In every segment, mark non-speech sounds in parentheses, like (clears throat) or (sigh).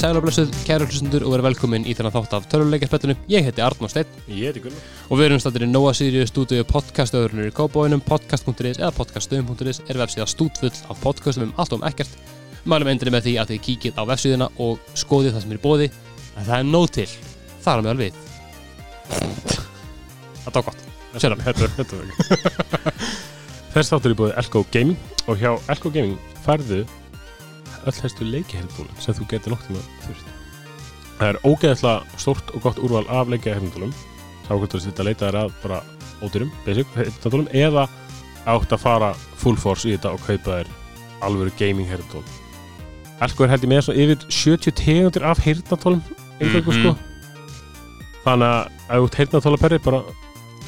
Þið sælablessuð, kæru hlustundur og verið velkomin í þennan þátt af töluleikjarspettunum. Ég heiti Arnór Steinn Ég heiti Gunnar. og við erum stættir í Nóa Sirius stúdíu podcastöðurnir í Kóbóinum, podcast.is eða podcaststöðum.is er vefsíða stútfull af podcastum um allt og um ekkert. Mælum endri með því að þið kíkið á vefsíðuna og skoðið það sem er í bóði. En það er nóg til. Það er meðal við. Það tók gott. Ekki. (laughs) Þess þáttur er búið Elko Gaming og hjá Elko Gaming færðu öll hæstu leikihefnbúlum sem þú getur nokt tíma þurft. Það er ógeðslega stórt og gott úrval af leikihefnbúlum. Þá getur þetta að leita þér að bara ódýrum, basic, heyrnatólum eða átt að fara full force í þetta og kaupa þér alvöru gaming heyrnatól. Elko er held ég með svo yfir 70 tegundir af heyrnatólum einhverjum Mhm. sko. Þannig að ef þú ert heyrnatóla perri bara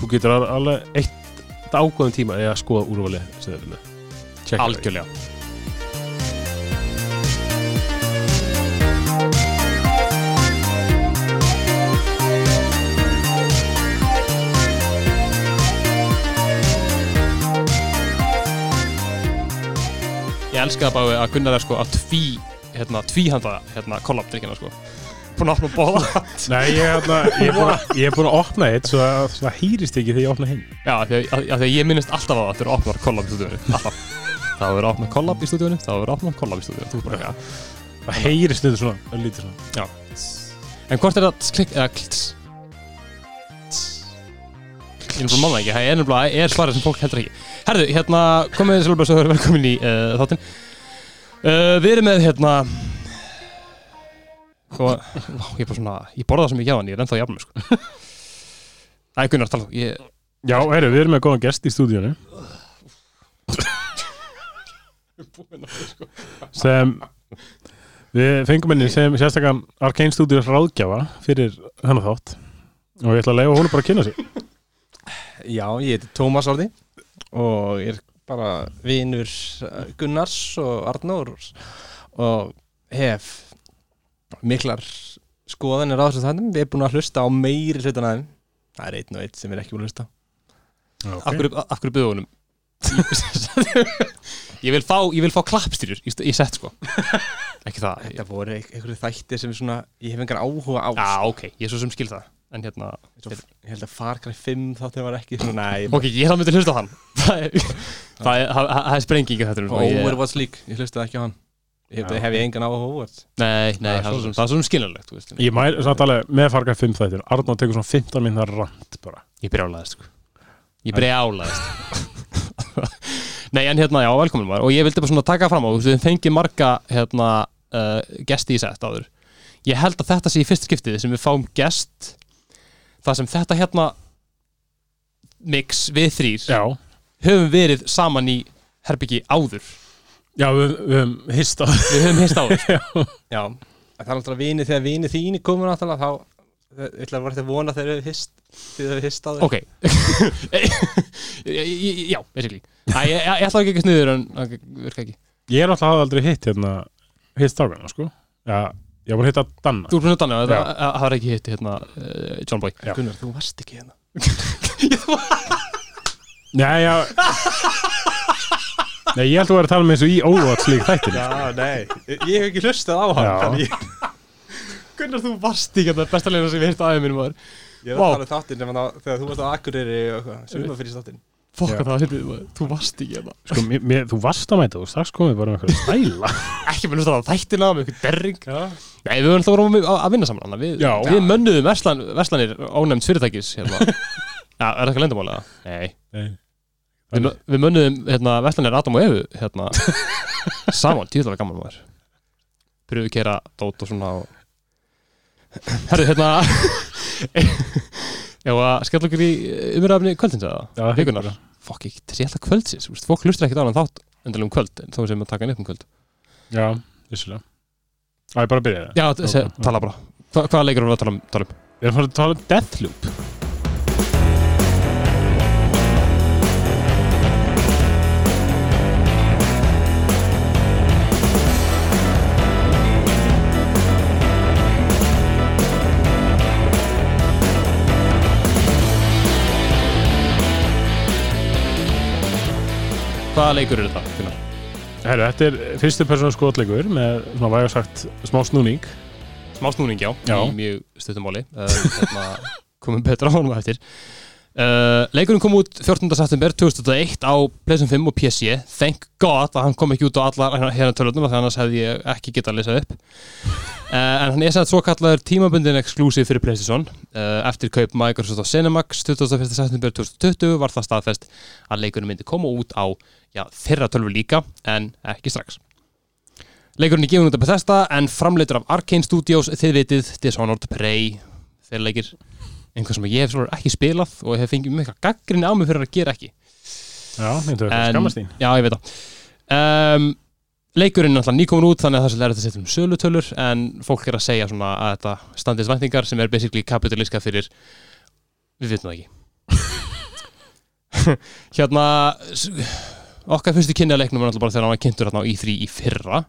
þú getur al- alveg eitt ágóðum tíma eða að skoða úrvalið sem með. Checka það. Algjörlega. Ég elska það bara að Gunnar er sko að tví, hérna, tvíhanda, hérna, kollabdrykkina sko. Búin að opna bóða. Nei, ég, er búin að, ég er búin að opna eitt svo að það hýrist ekki þegar ég opna hinn. Já, af því að, af því að ég minnist alltaf á það að eru opnar kollab í stúdíunum. Alltaf. Hefur verið opnað kollab í það hefur verið opnað kollab í er eitthvað. Það heyrist niður svona, lítið svona. En hvort er það klikk eða klits? Ég er manna ekki, það er nefnilega, er svarið sem fólk heldur ekki. Herðu, hérna, komið þið svolítið svo verið velkomin í uh, þáttinn. Uh, við erum með, hérna, sko, vá, ég er bara svona, ég borða það sem ég gef hann, ég er ennþá jafnum, sko. Æ, Gunnar, tala, þú, ég, Já, heyrðu, við erum með góðan gest í stúdíunum sem við fengum henni sem sérstakann Arcane Studios ráðgjafa fyrir hennar þátt og ég ætla að leiða hún bara að kynna sig. Já, ég heiti Tómas Orði og ég er bara vinur eh, Gunnars og Arnórs og hef miklar skoðanir á þessu þannum. Við erum búin að hlusta á meiri hlutan aðeim. Það er einn og einn sem er ekki búin að hlusta. af hverju, af hverju byggðu honum? (laughs) ég vil fá, fá klappstýrjur í, sett, sko. Ekki það. Þetta voru einhverju þættir sem svona, ég hef engar áhuga á. Já, ok, ég er svo sem skil það. En hérna, ég held að Far Cry 5 þáttir var ekki svona, (laughs) nei, ok, ég er það myndið að hlusta á hann. (laughs) Það er, það er, það er sprenging og Overwatch lík, ég hlustaði ekki á hann. Ég Já, hef ég engan á Overwatch. Nei, nei, Það er er svo skiljanlegt. Ég mæl samt alveg með fargað 5 þættir. Arnóð tekur svona 15 minna rand bara. Ég brjálaðist, sko. Ég brjálaðist. (laughs) Nei, en hérna, já, velkomin maður. Og ég vildi bara svona taka fram á, þú fengið marga, hérna, uh, gesti í sett áður. Ég held að þetta sé í fyrst skiptið sem við fáum gest, það sem þetta hérna mix við þrýr Já. höfum verið saman í herbyggi áður. Já, við, við höfum hist á Við höfum hist áður. (laughs) Já, það er náttúrulega vini þegar vini þín komur náttúrulega þá ég ætla að vera þetta að vona þegar við hist þegar við hist á þau Ok (laughs) Já, basically Æ, ég, ég, ég ætla ekki ekki sniður en það virka ekki Ég er alltaf aldrei hitt hérna hitt strákana, sko. Já, ég var að hitta Danna. Þú þannig að Já. það það var ekki hitt hérna uh, John Boy Já. Gunnar, þú varst ekki hérna (laughs) Nei, já. Nei, ég held að þú verið að tala með eins og í Overwatch líka þættir. Já, nei, ég hef ekki hlustað á hann ég, (laughs) Gunnar, þú varst ekki þetta besta leina sem ég heirt aðeins minn maður ég er Vá. að tala um sem á- þegar þú varst á Akureyri og eitthvað, summa fyrir þáttinn Fokka Já. það að hittu Þú varst ekki hérna Sko, mér, mér, þú varst að mæta og strax komið bara með eitthvað stæla. (laughs) Ekki með hlustar á þættina með eitthvað derring Já. Nei, við vorum að, að vinna saman. Við, Já. við mönnuðum verslan, verslanir ónefnd fyrirtækis hérna. (laughs) Já, er það eitthvað lendamálega? Nei Nei. Við, við mönnuðum hérna, verslanir Adam og Evu hérna, (laughs) saman, tíðlega gaman maður Pröfu kera dót og svona og... Herru, hérna (laughs) Já, að skella okkur í umræfni kvöldins eða? Já, Vikunar Fokk, ekki, þessi alltaf kvöldsins þú veist, Fólk hlustur ekkert á hann þátt endilega um kvöld en þó sem að taka hann upp um kvöld Já, vissulega. Á, ég bara að byrja það. Já, þessi, tala bara Hva, Hvaða leikir erum við að tala um? Tala um? Við erum að fara að tala um Deathloop. Hvaða leikur eru þetta? Herru, þetta er fyrstu persónu skotleikur með svona væga sagt smá snúning. Smá snúning já, Já. í mjög stuttumáli hérna, (laughs) komum betra á honum eftir uh, leikurinn kom út 14. september 2001 á PlayStation 5 og PC thank god að hann kom ekki út á allar hérna tölunum þannig annars hefði ég ekki getað að lesa upp uh, en hann er sagt svo kallaður tímabundin exclusive fyrir PlayStation uh, eftir kaup Microsoft á Cinemax 21. september 2020 var það staðfest að leikurinn myndi koma út á já, þeirra tölvu líka en ekki strax Leikurinn er gefin út af Bethesda en framleitur af Arkane Studios, þið vitið, Dishonored, Prey, þeir leikir einhver sem ég hef svo ekki spilað og hef fengið mjög gaggrinni á mig fyrir að gera ekki. Já, þetta er skammast þín Já, ég veit það. Um, leikurinn er alltaf nýkomin út þannig að það sem lærið að setja um sölutölur en fólk er að segja svona að þetta standist væntingar sem er basically kapitaliska fyrir við vitum það ekki. (laughs) hérna, okkar fyrstu kynni að leiknum var alltaf bara þegar hann var kynntur hérna á E3 í fyrra.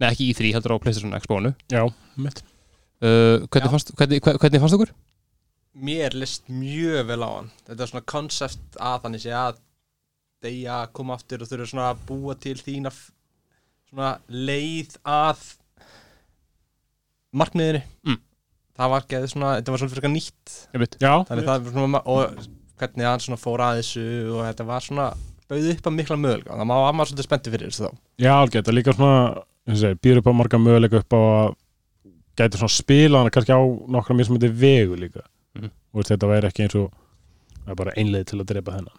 Nei, ekki í E3, heldur á PlayStation Expo-nu. Já, mitt Uh, hvernig fannst okkur? Mér list mjög vel á hann. Þetta er svona konsept að þannig sé að deyja, koma aftur og þurfa svona að búa til þína svona leið að markmiðinu. Mm. Það var geðið svona, þetta var svona fyrir nýtt. Já, Þannig það var svona, og hvernig hann svona fór að þessu og þetta var svona bauð upp að mikla möguleika. Það má að maður svolítið spenntur fyrir þessu þá. Já, alveg, þetta er líka svona eins og segir, býður upp á marga möguleika upp á að gæti svona spila hana kannski á nokkra mismöndi vegu líka. Og þetta væri ekki eins og það er bara einleið til að drepa þennan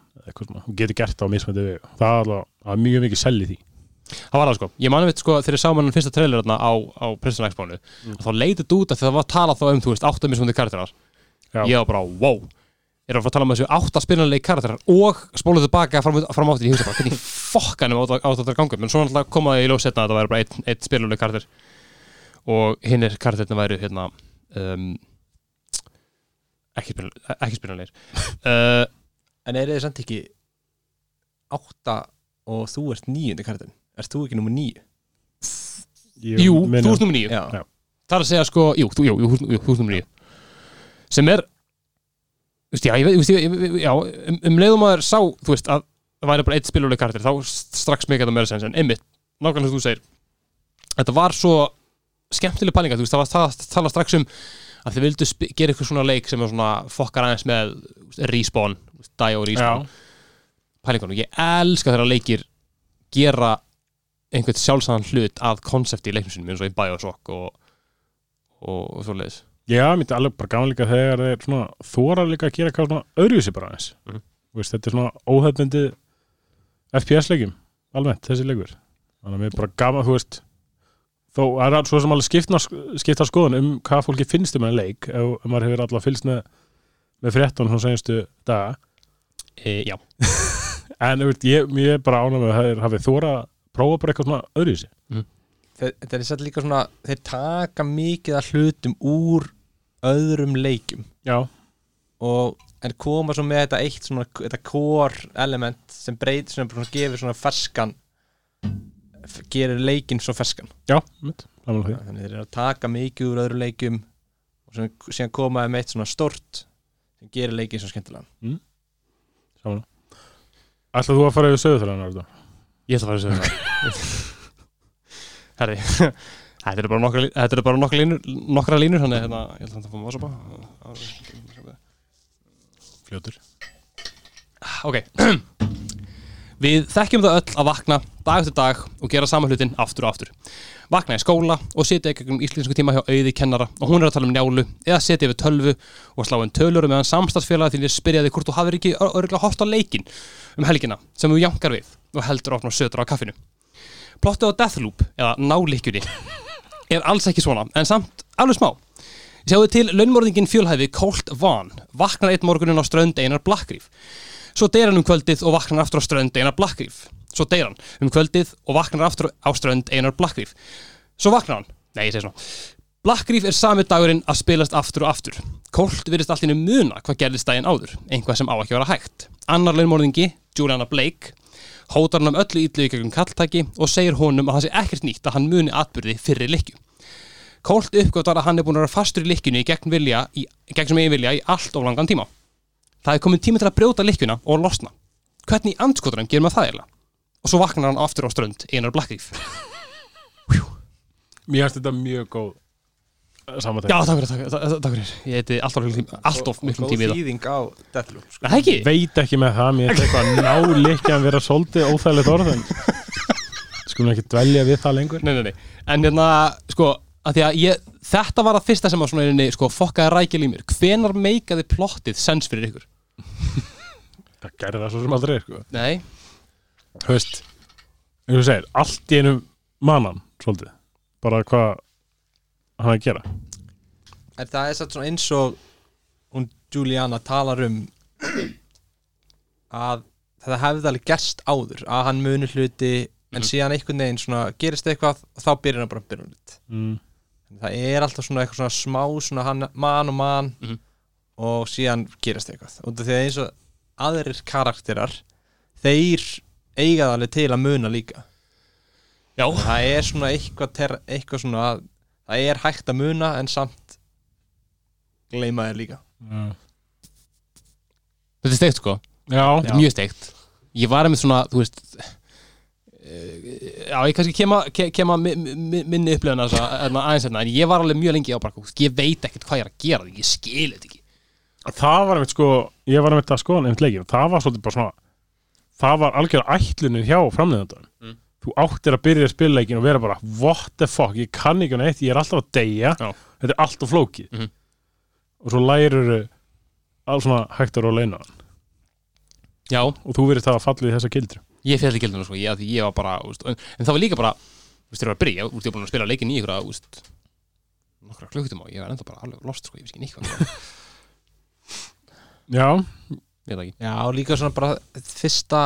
hún getur gert það á mismöndi vegu. Það er alveg, mjög mikið sell í því. Það var það sko, ég mani veit sko þegar ég sá mann fyrsta trailer hérna á, á PlayStation Expo-nu Mm. þá leitið út að það var talað þá um, þú veist, átta mismundi karakterar. Já. ég var bara, wow. Er að fara að tala um þessu átta spilnarleik karakterar og spóluðu tilbaka fram, fram áttir ég hugsa bara, hvernig fokkanum átt átt þetta að ganga menn svo náttúrulega komaði í ljós setna að það væri bara einn, einn spilnarleik karakter. Og hinn er karakterna væri hérna um, ekki, spilnarleir uh, En er þið samt ekki átta og þú ert níundi kartin Ert þú ekki nummer níu? Ég Jú, meina- þú ert Já, Já. Það er að segja sko, jú, þú, jú, jú, jú, þú ert nummer níu. Sem er þú veist, já, ég veit, þú veist, ég, já, um, um leiðum maður sá, þú veist, að það væri bara eitt spiluleg karakter, þá strax mikið þetta meira sens. En einmitt, nákvæmlega sem þú segir þetta var svo skemmtileg pælinga, þú veist, það var tala, tala strax um að þið vildu gera eitthvað svona leik sem er svona fokkar aðeins með respawn, die og respawn. Pælingunum, ég elska þegar leikir gera einhvern sjálfsæðan hlut að konsepti í leiknum sinum eins og í Bioshock og, og, og svo leiðis já, mér er alveg bara líka þegar þeir svona þóra líka að gera eitthvað svona öðruvísi bara aðeins. Mhm. Þú veist, þetta er svona óhefnindi FPS-leikjum, almennt, þessi leikur. Þannig að mér er bara gaman, þú veist þó er það svo sem alveg skipta, skipta skoðun um hvað fólki finnst um enn leik ef, maður hefur allavega fylgst með með fréttunum svona senjastu daga. E, Já, (laughs) en ég, ég er bara með að þeir hafið þóra að prófa bara eitthvað svona öðruvísi. Þe- Þetta er satt líka svona Þeir taka mikið af hlutum úr öðrum leikjum. Já, og en koma svo með þetta eitt svona þetta core element sem breyt sem bara gefur svona ferskan gerir leikinn svo ferskan. Já, mitt, því þannig þeir eru að taka mikið úr öðrum leikjum og sem, síðan koma með eitt svona stort sem gerir leikinn svo skemmtilega saman Ætlaðu þú að fara yfir sögurþjóðan Arda? ég ætla að fara segja það (laughs) Herri (laughs) Þetta eru bara nokkra, þetta eru bara nokkra línur, nokkra línur þannig hérna, ég ætla að fá maður svo bara Fljótur. Ok. (clears throat) Við þekkjum það öll að vakna dag eftir dag og gera sama hlutin aftur og aftur. Vakna í skóla og sitja ekki um íslensku tíma hjá auði kennara og hún er að tala um njálu eða sitja yfir tölvu og slá inn tölur meðan samstagsfélagi þínir spyrjaði hvort þú hafðir ekki örgulega hort á leikin um helgina sem þú jankar við og heldur opna sötur á kaffinu. Plottið á Deathloop eða náleikjunni er alls ekki svona en samt alveg smá. Sjáðu til launmorðingin fjölhæfi Colt Vaughn vaknar eitt morgunin á strönd einar Blackreef Svo deyr hann um kvöldið og vaknar aftur á strönd einar Blackreef Svo deyr hann um kvöldið og vaknar aftur á strönd einar Blackreef Svo vaknar hann, nei ég segi svona. Blackreef er sami dagurinn að spilast aftur og aftur. Colt virðist allt innu muna hvað gerðist daginn áður. Einhvað sem á ekki að vera hægt. Annar launmorðingi, Juliana Blake hótar hann um öllu ítlu í gegnum kalltæki og segir honum að það sé ekkert nýtt að hann muni atbyrði fyrir likju Colt uppgötar að hann er búin að vera fastur í lykkjunni í gegn, vilja, í, gegn sem eigin vilja í allt of langan tíma. Það er komin tími til að brjóta lykkjuna og losna. Hvernig í andskotarum gerir maður það eiginlega? Og svo vaknar hann aftur á strönd einar Blackreef (laughs) Mér finnst þetta mjög góð samantæk Já, takk fyrir, takk, takk, takk fyrir. Ég heiti alltaf, miklum- allt of miklum tími í það. þýðing á Deathloop sko. Það ekki? Veit ekki með það, mér er eitthvað náleikja að vera svolítið óþægilegt orð en skulum ekki dvelja við það lengur. Nei, nei, nei. En hérna, sko, að því að ég Þetta var að fyrsta sem að svona einni, sko, fokkaði rækjal í mér. Hvenar meikaði plottið sens fyrir ykkur? Það gerði það svo sem aldrei sko. Nei Þú veist, eins og segir, allt í einu mannan, svolítið bara hvað hann er að gera En það er satt svona eins og hún Juliana talar um að þetta hefði alveg gerst áður að hann muni hluti en Mhm. síðan einhvern veginn svona gerist eitthvað og þá byrjar hann bara að byrja lit mm. það er alltaf svona eitthvað svona smá svona hann, man og man Mhm. og síðan gerist eitthvað og því að eins og aðrir karakterar þeir eiga það alveg til að muna líka. Já, það er svona eitthvað, ter, eitthvað svona að það er hægt að muna en samt gleyma þér líka. Já, þetta er steikt, sko. Já, Þetta er mjög steikt. Ég var einmitt svona, þú veist eh, Já, ég kannski kema, ke- kema mi- mi- minni þess að aðeins hérna, en ég var alveg mjög lengi á veist, ég veit ekkert hvað ég er að gera ég skil þetta ekki. Það var einmitt sko ég var einmitt að skoða einmitt leikin það var svolítið bara svona það var algjör ætlunin hjá framleiðandan Mm. þú áttir að byrja leikin og vera bara what the fuck, ég kann ekki neitt, ég er alltaf að deyja. Já. þetta er allt of flókið. Mhm. og svo lærir alls svona hægt að róla inn á hann. Já, og þú verið það að falla í þessa gildru. Ég fell í gildinu, sko, ég, ég var bara veist, en, en það var líka bara, þú veist, ég var að byrja veist, ég var búin að spila leikin í ykkur að, nokkra klukkutum og ég var enda bara alveg lost, sko, ég veist ekki hvað já, ég veit ekki? Já, líka svona bara fyrsta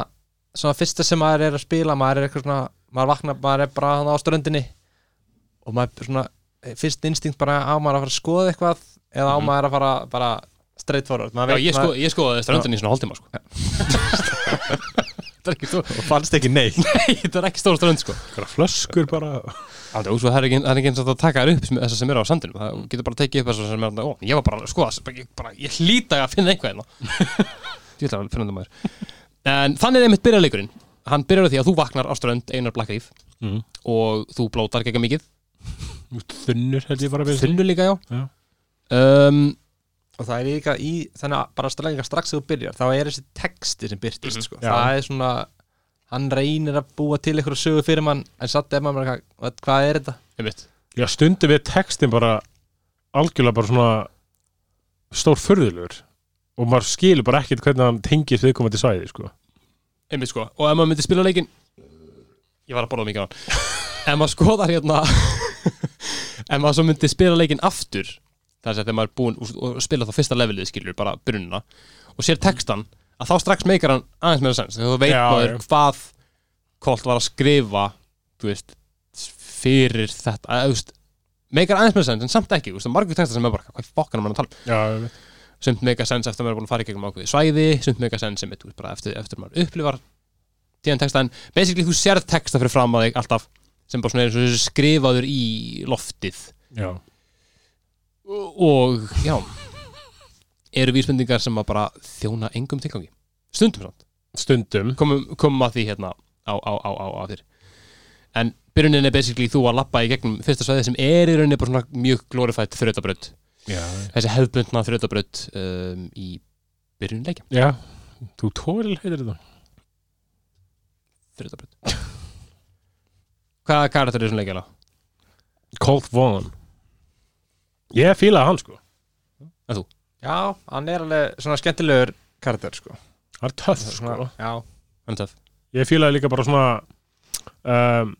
svona fyrsta sem maður er að spila maður er eitthvað svona, maður vaknar maður er bara á ströndinni og maður svona, fyrst instinkt bara á maður að fara að skoða eitthvað eða á Mhm. maður að fara bara straight forward? Já, ég, sko, ég skoði ströndin í svona hálftíma, sko (laughs) Þetta er ekki stór og fannst ekki neitt. (laughs) Nei, þetta er ekki stór strönd, sko. Flöskur bara. Það er, það er ekki, það ekki eins og að taka þær upp þessar sem eru á sandinum, það getur bara tekið upp þessar sem eru ó, ég var bara, að skoða, bara, ég, hlýta að finna einhvað hérna. (laughs) Ég ætla að finna það maður. En þannig er einmitt byrjar leikurinn Hann byrjar á því að þú vaknar á strönd einar Black Reef mm. og þú blótar gegga mikið. Þunnur held ég bara að byrja Þunnu líka, já, Já. Um, og það er líka í, þannig að bara strax, strax þegar þú byrjar, þá er þessi texti sem byrtist, Mhm. sko, Já. það er svona hann reynir að búa til eitthvað sögu fyrir mann, en satt er maður bara, hvað, hvað er þetta? einmitt Já, stundum við textin bara algjörlega bara svona stór förðulegur og maður skilur bara ekkert hvernig hann tengist viðkomandi svæði, sko. Einmitt sko, og ef maður myndi spila leikin Ég var að borða mikið á hann (laughs) Ef maður skoðar hérna (laughs) Ef maður svo myndi spila leikin aftur Er að þegar maður er búinn og- spila þá fyrsta levelið skilur, bara brunna og sér textan, að þá strax meikar hann aðeins meira sens, þegar þú veit Já, maður já. hvað Kolt var að skrifa þú veist, fyrir þetta, þú veist meikar aðeins meira sens, en samt ekki, þú veist, það er margur textar sem er bara, hvað fokkan er maður að tala um? Sumt meika sens eftir að maður er búin að fara í gegnum ákveði svæði sumt meika sens sem er bara eftir, eftir að maður upplifar tíðan texta en basically þú sérð texta fyrir fram að þig alltaf sem bara svona er skrifaður í loftið já. Og já eru vísbendingar sem að bara þjóna engum tilgangi stundum samt Stundum. komum, komum að því hérna á, á, á, á, á þér en byrjunin er basically þú að lappa í gegnum fyrsta svæði sem er í rauninni bara svona mjög glorified þrjótabraut Já. þessi hefðbundna þrjótabraut um, í byrjunin leikja Já. Þú tóri heitir þetta. þrjótabraut (laughs) hvaða karakter er svona leikjala? Colt Vaughn. Ég fílaði hann, sko. Já, hann er alveg svona skemmtilegur karakter, sko. Það er töff, sko. Svona, já, hann töff Ég fílaði líka bara svona um,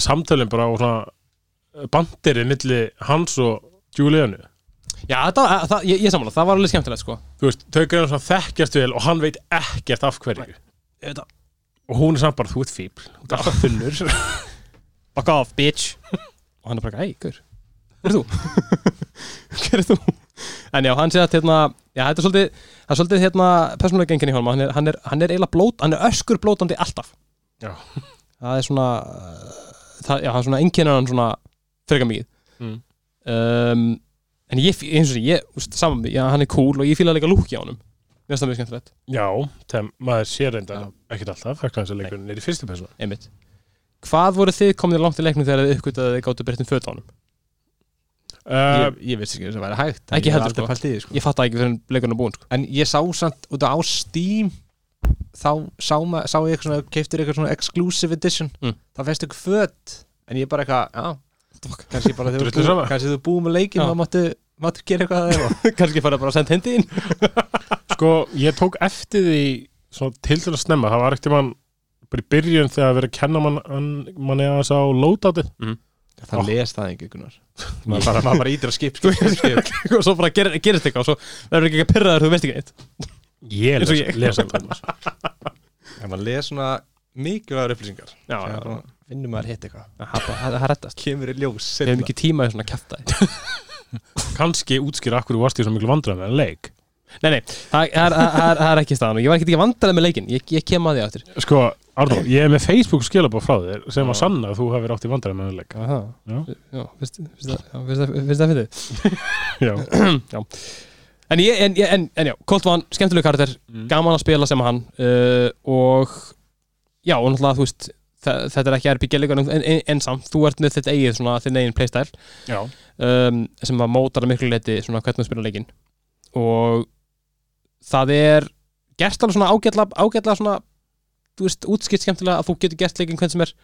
samtölinn bara og svona bandirinn milli hans og Julianu. já, það, það, ég, ég samanlega, það var alveg skemmtilegt sko Þú veist, þau greiðum svona þekkjast vel og hann veit ekkert af hverju. Þetta- Og hún er samt bara, þú ert fíbl. Þú ert alltaf (laughs) þunnur. fuck off, bitch og hann er bara, hei, hver? Hver er þú? (laughs) hver er þú? en já, hann sé að hérna já, þetta er svolítið, það er svolítið hérna persónulega gengin í honum, hann er, hann er, hann er eiginlega blót hann er öskur blótandi alltaf Já. það er svona uh, það, já, hann er svona einkennir hann svona frekar mikið Mm. um, en ég, eins og sé, ég, úst, saman, já, hann er cool og ég fíla líka lúki á honum Mér finnst það mjög skemmtilegt, Já, þegar maður sér reynda ekkert alltaf, vegna þess að leikurinn er í fyrstu persónu einmitt Hvað voru þið komnið langt í leiknum þegar þið uppgötaði að þið gáttu breyttum fötunum? uh, ég, ég veist ekki að væri hægt Ekki heldur, sko. í því, sko. Ég fatt ekki fyrir leikurinn er búinn sko. En ég sá samt út á Steam þá sá, ma, sá ég eitthvað svona keiftur eitthvað svona exclusive edition Mm. þá fæst eitthvað föt en ég bara eitthvað, já kannski bara (laughs) þegar þú þú búið með leikin þá máttu, máttu gera eitthvað að þeirra (laughs) Kannski fara bara að senda hindi inn (laughs) Sko, ég tók eftir því svona til til að snemma, það var ekkert mann bara í byrjun þegar að vera að kenna mann mann- manni að þess á loadoutið það les það ekki (laughs) maður bara, maður bara ítir að skip, skip, skip, skip. (laughs) og svo bara ger, gerist eitthvað og svo verður ekki að pyrra þér þú veist ekki neitt. Ég les, ég. les alltaf (laughs) ef maður les svona mikilvægur upplýsingar. Já, sem já, bara finnur maður hitt eitthvað. Það rettast kemur í ljós Við hefum ekki tíma í svona kæfta Kanski útskýra akkur varst í svo miklu vandræð með leik. Nei, nei, það er, það er, það er ekki staðan. Og ég var ekki ekki vandrað með leikin ég, ég kem að því áttur Sko, Arnó, ég er með Facebook skilabóð frá þér sem að sanna að þú hefur átt í vandræð með leik Já, finnst það fyndið (laughs) (clears throat) Já, En, ég, en, en, en já, Colt Van, skemmtileg karakter Mm. gaman að spila sem hann uh, og já, og náttúrulega þú veist þetta er ekki RPG-leikur en, samt, þú ert með þitt eigið svona þinn eigin playstyle. Um, sem að mótar að miklu leiti svona hvernig þú spila leikinn. Og það er gert alveg svona ágætla ágætla svona, þú veist, útskipt skemmtilega að þú getur gert leikinn hvern sem er.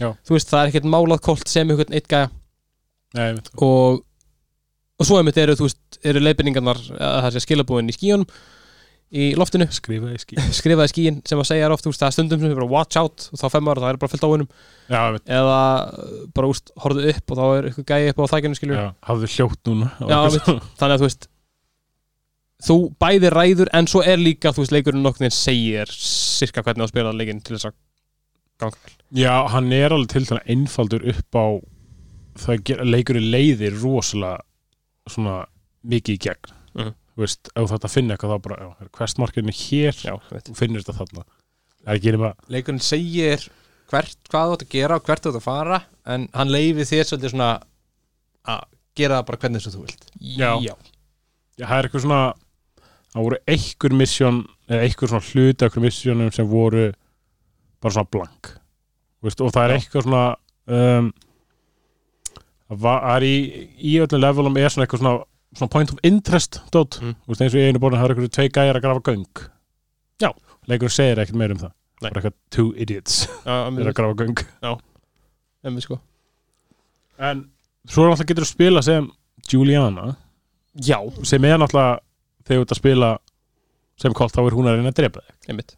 Já. þú veist, það er ekkert málað kolt sem einhvern eitt gæja. Nei, og, og svo einmitt eru, þú veist, eru leiðbendingarnar að það sé skilabúin í skíunum í loftinu, Skrifa í skí (laughs) skrifaði skíin sem að segja oft, þú veist, það er stundum sem er bara watch out og þá femmar og það er bara fyllt á veit. Eða bara, úst, horfðu upp og þá er eitthvað gæi upp á þækjunum skilur Já, hafðu hljótt núna Já, veit. þannig að þú veist þú bæði ræður en svo er líka þú veist leikurinn nokkuð þinn segir sirka hvernig þú spila leikinn til þess að ganga vel. Já, hann er alveg til þannig einfaldur upp á það leikurinn leiðir rosalega svona mikið í gegn. Mhm. Þú veist, ef þú þetta finna eitthvað þá bara, já, questmarkinu hér já, finnir þetta þarna. Leikurinn segir hvert, hvað þú átt að gera og hvert þú átt að fara en hann leifir þér svolítið svona að gera það bara hvernig sem þú vilt. Já. já, það er eitthvað svona það voru einhver misjón eða einhver svona hluti af einhver misjónum sem voru bara svona blank. Þú veist, og það er Já. eitthvað svona um, það er í, í öllum levelum er svona eitthvað svona, svona point of interest dot, Mm. þú veist eins og í einu borðin það er eitthvað tvei gæjar að grafa göng. Já. leikur segir ekkert meir um það. Nei. bara eitthvað two idiots Já, (laughs) er að grafa göng. Emmi sko. En svo er náttúrulega getur að spila sem Juliana? Já, sem er náttúrulega þegar þú ert að spila sem kolt þá er hún að reyna að drepa þig. Einmitt.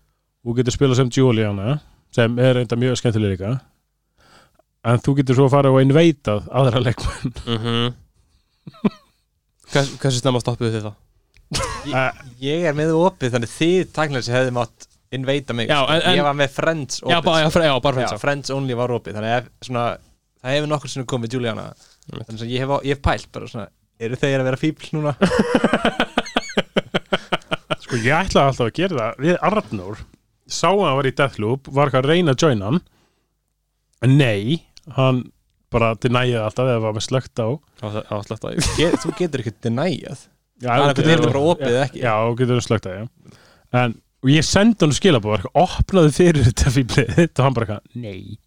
Þú getur spila sem Juliana sem er reynda mjög skemmtileg líka. En þú getur svo að fara og inveitað aðra leikmenn. Mm -hmm. Hversu snemma stoppuðu þið það? uh, ég er með opið þannig þið taknilega sem hefði mátt inveita mig. Já, en- en- ég var með friends opið Já, bara, já, já, bara Já, fyrir friends only var opið þannig að ef, svona, það hefur nokkur sinni komið Juliana Einmitt. þannig að ég hef, ég hef pælt bara svona eru þeir að vera fíbl núna (laughs) sko ég ætlaði alltaf að gera það. Við Arnór sá að hann var í Deathloop var eitthvað að reyna að joina hann. En nei, hann bara denæjaði alltaf eða var með slögt á. Á. Sletta Get, þú getur ekki denæjað Já, Það er hvort er þetta bara opið ekki. Já, þú getur slögt á, já. En og ég sendi hann skilabóð, eitthvað, opnaði fyrir þetta fíblið þitt. Og hann bara eitthvað, nei.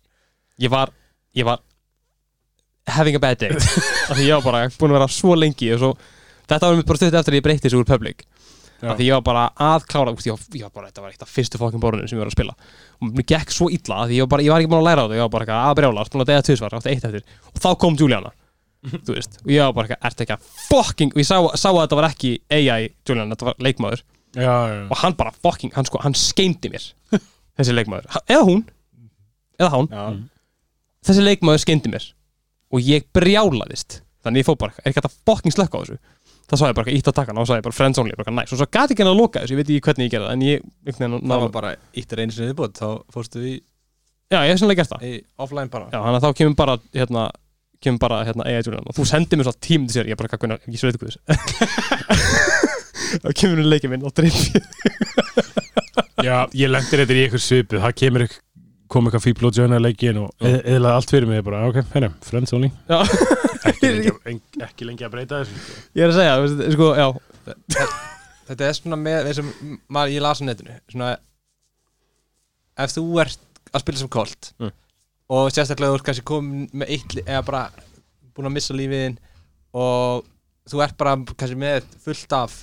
Ég var, ég var having a bad day. (laughs) Af því ég var bara búin að vera svo lengi og svo, þetta var mér bara stutt eftir að ég breytti þessu úr public því ég var bara að klára úst, ég, var, ég var bara, þetta var eitt af fyrstu fokkin borunum sem ég var að spila. Og mér gekk svo illa af því ég var, bara, ég var ekki búin að læra á þetta ég var bara eitthvað að brjála, búin að deyja tvisvar, átti eitt eftir. Og þá kom Juliana þú veist, og ég var bara eitthvað, ertu ekki að fucking og ég sá, sá að þetta var ekki AI Juliana, þetta var leikmaður. Já, já, og hann bara fucking, hann sko, hann skeimdi mér þessi leikmaður, eða hún. Eða hann, Já, Mm. þessi leikmaður skeimdi mér. Og ég brjálaðist. Þannig ég fór bara, er ekki að fucking slökka á þessu það sá ég bara, ítt að taka hann og þá sagði ég bara friends only, bara næs og svo gati ekki hann að loka þessu, ég veit ekki hvernig ég gerði það en ég, einhvern veginn, það var bara íttir einu sinni viðbútt þá fórstu í, já, ég hef sannlega gert það. Í offline bara. Já, þannig að þá kemur bara, hérna kemur bara, hérna, AI Julian og þú sendir mér svo tímum til sér, ég bara, hvað, hvernig, ég svo veit ekki þessu. (laughs) Þá kemur hún leikið minn og dreif (laughs) já Ég lendir þetta í eitthvað svipið, það kemur eitthvað kom eitthvað fíbl og joina leikin og eð- eðlaði allt fyrir mig bara, ok, hérna, friends only. Já, ekki lengi, (laughs) en- ekki lengi að breyta þessu sko. ég er að segja, sko, já þetta er svona með eins og maður ég las á netinu svona ef þú ert að spila sem kolt Mm. og sérstaklega þú ert kannski komin með eitt li- eða bara búin að missa lífiðin og þú ert bara kannski með fullt af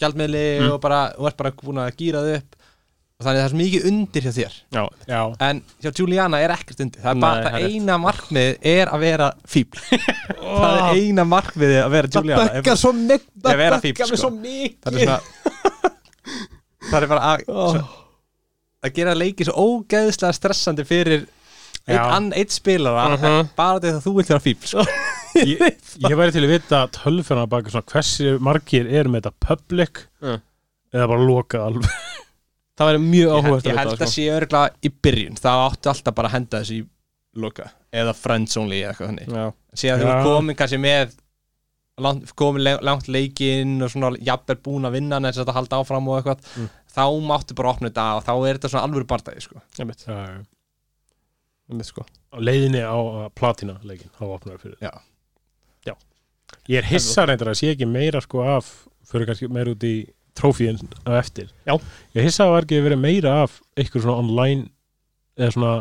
gjaldmiðli Mm. og bara, þú ert bara búin að gýra þau upp og þannig að það er mikið undir hjá þér. Já, Já, en hjá Juliana er ekkert undir. Það er Nei, bara, það er það eina markmið er að vera fíbl (laughs) það er eina markmiði að vera Juliana. það böggar svo mikið Ég vera fífl, sko. svo mikið. Það er svona það er bara að, svo, að gera leiki svo ógeðslega stressandi fyrir einn eitt spilara Mhm. bara til að þú vilt vera fíbl sko. (laughs) ég, ég væri til að vita tölfuna baka svona hversu margir er með þetta public Mm. eða bara lokað alveg Það væri mjög ég, áhugast ég held að sé örgulega í byrjun það áttu alltaf bara að henda þessu í loka eða friends only eða eitthvað þannig síðan þú komin kannski með langt, komin langt leikinn og svona jafnvel búin að vinna þess að halda áfram og eitthvað Mm. þá máttu bara opna þetta og þá er þetta svona alvöru bardagi sko. ég veit, Já, já. ég veit sko á leiðinni á uh, platina leikin þá opnaði fyrir Já. Já. ég er hissa reyndar að sé ekki meira sko af fyrir kannski meira út í trófíin á eftir Já. ég hissa að það var ekki verið meira af eitthvað svona online eða svona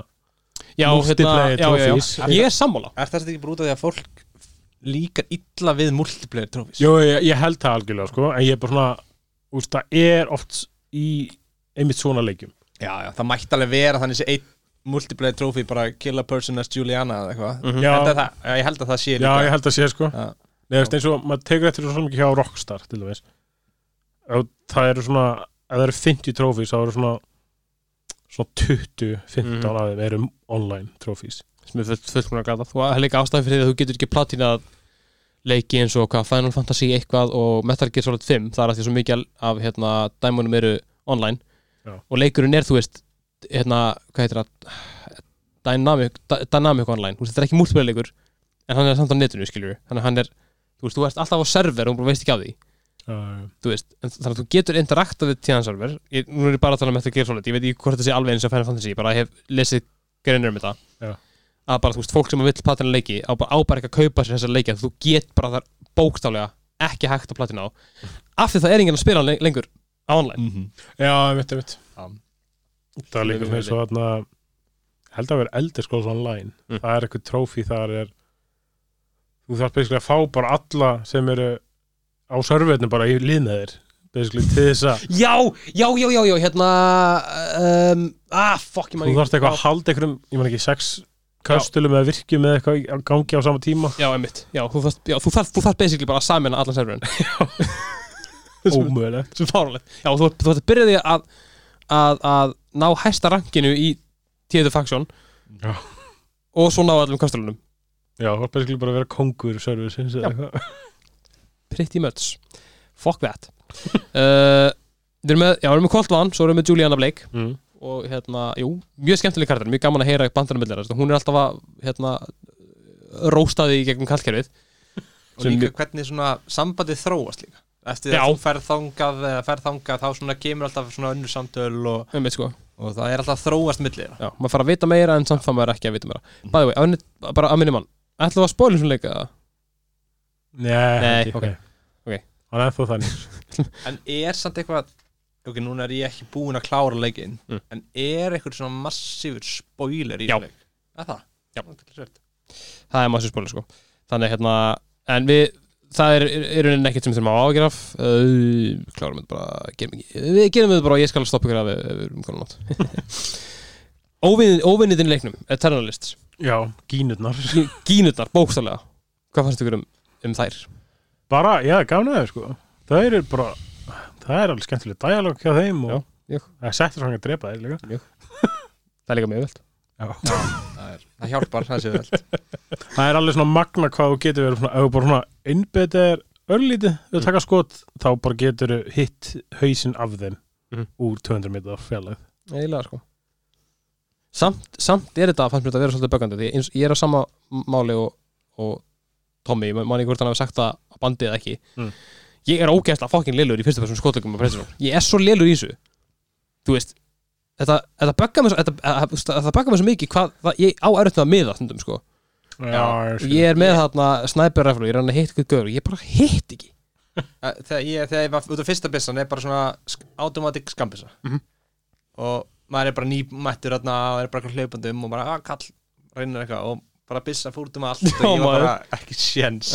Já, Multiplayer hérna, já, já, trophies. já Ég er sammála Er þetta ekki brútað því að fólk líkar illa við multiplayer trófís? Jó, ég, ég held það algjörlega sko en ég er bara svona úst, það er oft í einmitt svona leikjum Já, já, það mætti alveg vera þannig sé einn multiplayer trófi bara kill a person as Juliana eða eitthvað Mhm. Já. Það, já, ég held að það sé Já, líka ég held að sé sko Já. Nei, veist, eins og maður tekur eftir svo mikið hjá Rockstar til dæmis það eru svona ef það eru 50 trófís þá eru svona svona 20, 15 Mhm. af þeim eru online trófís. Sem er mjög gata. Þú er líka ástæði fyrir því að þú getur ekki platinað leiki eins og hvað Final Fantasy eitthvað og Metal Gear Solid 5 það er að því svo mikið af hérna, dæmunum eru online. Já. og leikurinn er þú veist hérna, hvað heitir það? Dynamic, Dy- Dynamic Online. Þú veist, þetta er ekki leikur en hann er samt á netinu skiljur þannig að hann er, þú veist, þú ert alltaf á server og bara veist ekki af því þú veist, en þannig að þú getur interaktað við tíðanserver, ég, nú er ég bara að tala um Metal Gear Solid, ég veit ekki hvort þetta sé alveg eins og Final Fantasy, ég bara hef lesið greinir um þetta Já. að bara, þú veist, fólk sem vill platina leiki á bara, á bara ekki að kaupa sér þessar leiki þú get bara þar bókstálega ekki hægt að platina á af því það er enginn að spila le- lengur á online mm -hmm. Já, ég veit, ég veit Já. Það er líka eins og þarna held að vera eldir skóls online Mm. það er eitthvað trófí þar er þú þarf basically að fá bara alla sem eru á serverinu bara í lið með þér basically til þess að Já, já, já, já, já, hérna um, ah, fuck, ég man þú þarfst eitthvað að halda einhverjum, ég man ekki, sex köstulum eða virkjum eða eitthvað á gangi á sama tíma? Já, einmitt, já, þú þarf, já, þú þarf, þú þarf basically bara að samina allan serverinn. (laughs) (laughs) Ómögulegt. sem fáralegt Já, þú, þú ætti að byrja því að, að, að ná hæsta rankinu í tíðu faksjón og svo ná allum kostulunum Já, það er basically bara að vera kongur eitthvað Pretty much Fuck that uh, (laughs) Við erum með, já, við erum með Colt Van, svo erum við með Juliana Blake mm. og hérna, jú, mjög skemmtileg karakter mjög gaman að heyra bandanum millir hún er alltaf að, hérna róstaði í gegnum kallkerfið Og líka hvernig svona sambandið þróast líka Eftir Já. að þú ferð þangað eða ferð þangað þá svona kemur alltaf svona önnur samtöl og, um sko. og það er alltaf þróast millir þeirra. já, maður fara að vita meira en samt það maður ekki að vita meira By the way, ánit, bara að minni mann við að spóla svona leika eða? Nei, Nei, ekki, ok. nei. Ok. Hann er ennþá þannig (laughs) En er samt eitthvað Ok, núna er ég ekki búinn að klára leikinn Mm. En er eitthvað svona massífur spoiler í Já. leik? Er það? Já. Það er er maður spóla sko þannig hérna, en við það er í rauninni ekkert sem við þurfum að ágjör af uh, klárum þetta bara gerum við gerum þetta bara og ég skal stoppa ykkur af ef við erum konar nátt óvinniðin leiknum, Eternalist Já, gínurnar gínutnar, bókstálega hvað fannst ykkur um, um þær? Bara, já, gafna þau sko. Það eru bara, það er alveg skemmtileg dialog hjá þeim og Já, já. það settur svona að drepa þeir líka. Það er líka mjög völd Það, er, það hjálpar, það séu vel Það er alveg svona magna hvað þú getur verið ef þú bara svona innbetið örlítið, þú taka skot þá bara getur hitt hausinn af þeim Mhm. úr 200 meter fjallæð eiginlega sko. Samt, samt er þetta, fannst mér þetta að vera svolítið böggandi því ég er á sama máli og, og Tommy, man ekki hvort hann hafi sagt það á bandið eða ekki. Mm. ég er ógeðslega fokkin lélur í fyrstu persónu skotleikum ég er svo lélur í þessu. Þú veist þetta, þetta böggar mér svo þetta, það böggar mér svo mikið hvað það, ég á með að miða stundum sko. Já, og ég er með þarna snæperræflu, ég er hann að hitt gaur og ég bara hitt ekki. (laughs) Eh, þegar ég, þegar ég var út af fyrsta byssan er bara svona automatic skambissa Mhm. og maður er bara nýmættur þarna og er bara eitthvað hlaupandi um og bara, að kall, reynir eitthvað og bara byssa fór út um allt Já, (laughs) og ég var maður. bara ekki sjens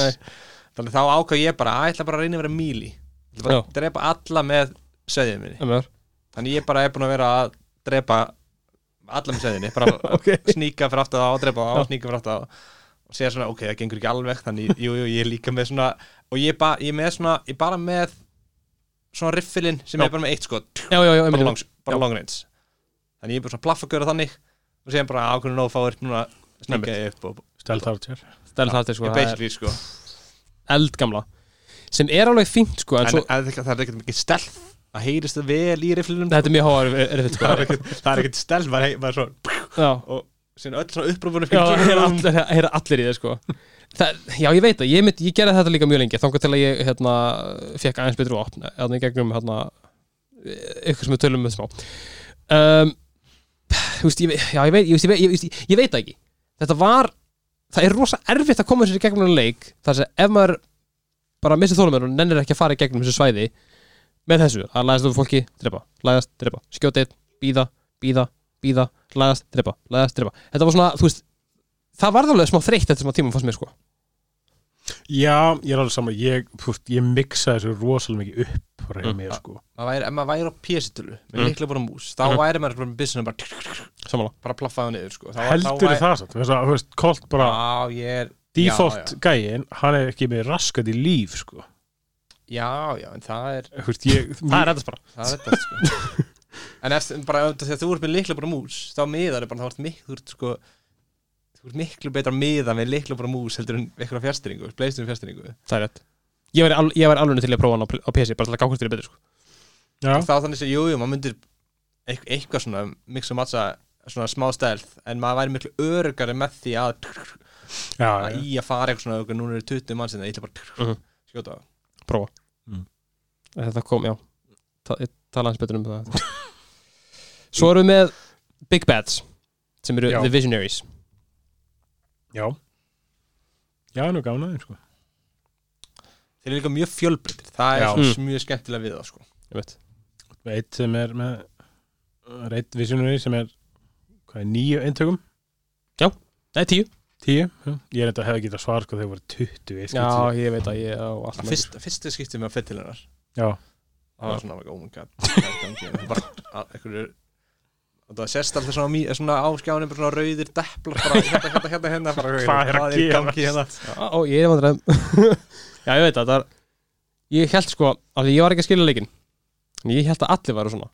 þannig þá ákvað ég bara, að ég ætla bara að reyna að vera míli. Ég ætla bara að drepa alla með söðið minni. Þannig ég bara er búin að vera að drepa alla með söðinni bara (laughs) Ok. sníka fyrir aftur það og drepa það og sníka fyrir aftur það og segja svona, ok, það gengur ekki alveg þannig, jú, jú, ég er líka með svona og ég, ba, ég með svona, ég bara með svona riffilinn sem Já. er bara með eitt skot. Já, bara, long range. Þannig ég er bara svona plaff að gera þannig. Og segja bara ákveðinu nóg fáir núna sníka ég upp og Stelt Archer. Stæl þáttir sko, er basically sko. eldgamla sem er alveg fínt sko en en, svo, en, það er ekkert mikið stelð það heyrist það vel í rifflinum þetta er mjög háar erfitt sko. Það er ekkert, er er Já, og síðan öll svona upprófunum það er allir, allir í það sko. Það, Já, ég veit það, ég, ég gerði þetta líka mjög lengi þangar til að ég hérna, fekk aðeins betri opn hérna í gegnum hérna, ykkur sem við tölum með smá. Um, Þú veist, ég, já, ég veit, ég, veist, ég, veit, ég, veist, ég veit það ekki Þetta var, það er rosa erfitt að koma sér í gegnum en leik þar sem ef maður bara missir þólumur og nennir ekki að fara í gegnum þessu svæði með þessu, að læðast upp fólki, drepa læðast, drepa, skjóta einn, býða, býða býða, læðast, drepa, læðast, drepa. Þetta var svona, þú veist það var alveg smá þreytt eftir smá tíma fannst mér sko Já, ég er alveg saman Ég, ég mixa þessu rosalega mikið upp bara hjá Mm. mér sko ef maður væri á pjesitölu með Mm. líklega bara mús þá Mhm. væri maður bara með business bara, samanlá bara plaffaði niður sko. þá, Heldur þá það samt að, þú veist, Colt bara já, ég er Default gæin, hann er ekki með raskat í líf sko já, já, en það er Þú veist, ég (laughs) það er þetta bara það er þetta sko (laughs) en eftir, bara ef- þegar þú ert með líklega bara mús þá miðar er bara, þá ert miklu þú ert sko þú ert miklu betra miða með líklega bara mús heldur en eitthvað fjastringu, bleistum fjastringu það er rétt. Ég væri, al, ég væri alveg til að prófa hann á, á PC bara til að gá hvort þér er betur sko. Já, þá þannig að, jú, jú, maður myndir eitthvað, svona, mix og matcha svona smá stærð, en maður væri miklu örugari með því að, já, að já. í að fara eitthvað svona, okkur, núna eru 20 mann sinna, ég ætla bara Mhm. skjóta á. Prófa. Mm. þetta kom, já. Ta, ég tala hans betur um það. (laughs) Svo erum við með Big Bads sem eru Já. The Visionaries Já Já, nú gána þeim sko þeir eru líka mjög fjölbreytir, það er Já. svona mjög skemmtilega við það, sko ég veit Eitt sem er með Reitt visionary sem er Hvað er nýju eintökum? Nei, tíu Tíu? Já. Ég er þetta hefði getað svar sko þegar voru 20 ég skil Já, ekki. ég veit að ég á allt með Fyrst, fyrsta skiptið með að fyrir til hennar Já, það var svona, oh my god (laughs) hvað er í gangi? Það er bara, að- einhverju og það sést alltaf svona, svona á skjánum bara svona rauðir depplar bara (laughs) hérna, hérna, hérna, hérna bara, Hvað er að gangi hérna? Ó, ég er vandræðum. (laughs) Já, ég veit að það er Ég held sko, af því ég var ekki að skilja leikinn En ég held að allir væru svona.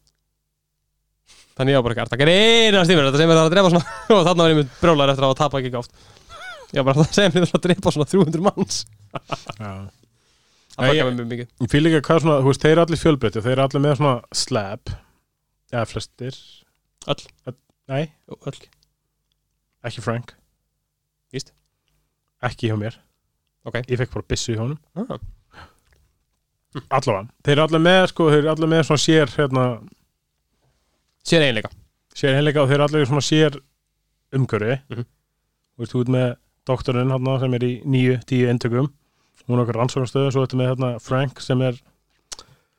Þannig ég var bara ekki að taka eina stímur Þetta sem er það að drepa svona. (laughs) Og þarna var ég mynd brjólar eftir að hafa tapað ekki gáft Ég var bara að segja mér að drepa svona 300 manns. Já. Það mér mjög mikið. Ég fýl ekki hvað svona, þú veist, þeir flestir Öll. Nei, Öll ekki Frank Víst. Ekki hjá mér Ok. Ég fekk bara byssu í honum ah. Allavega Þeir eru allir með, sko, þeir eru allir með svona sér hérna, Sér eiginleika sér heimleika og þeir eru allir svona sér umhverfi Mhm. Þú veist, þú ert með doktorinn hérna sem er í nýju, tíu eintökum Hún okkar rannsóknarstöðu Svo ertu með hérna Frank sem er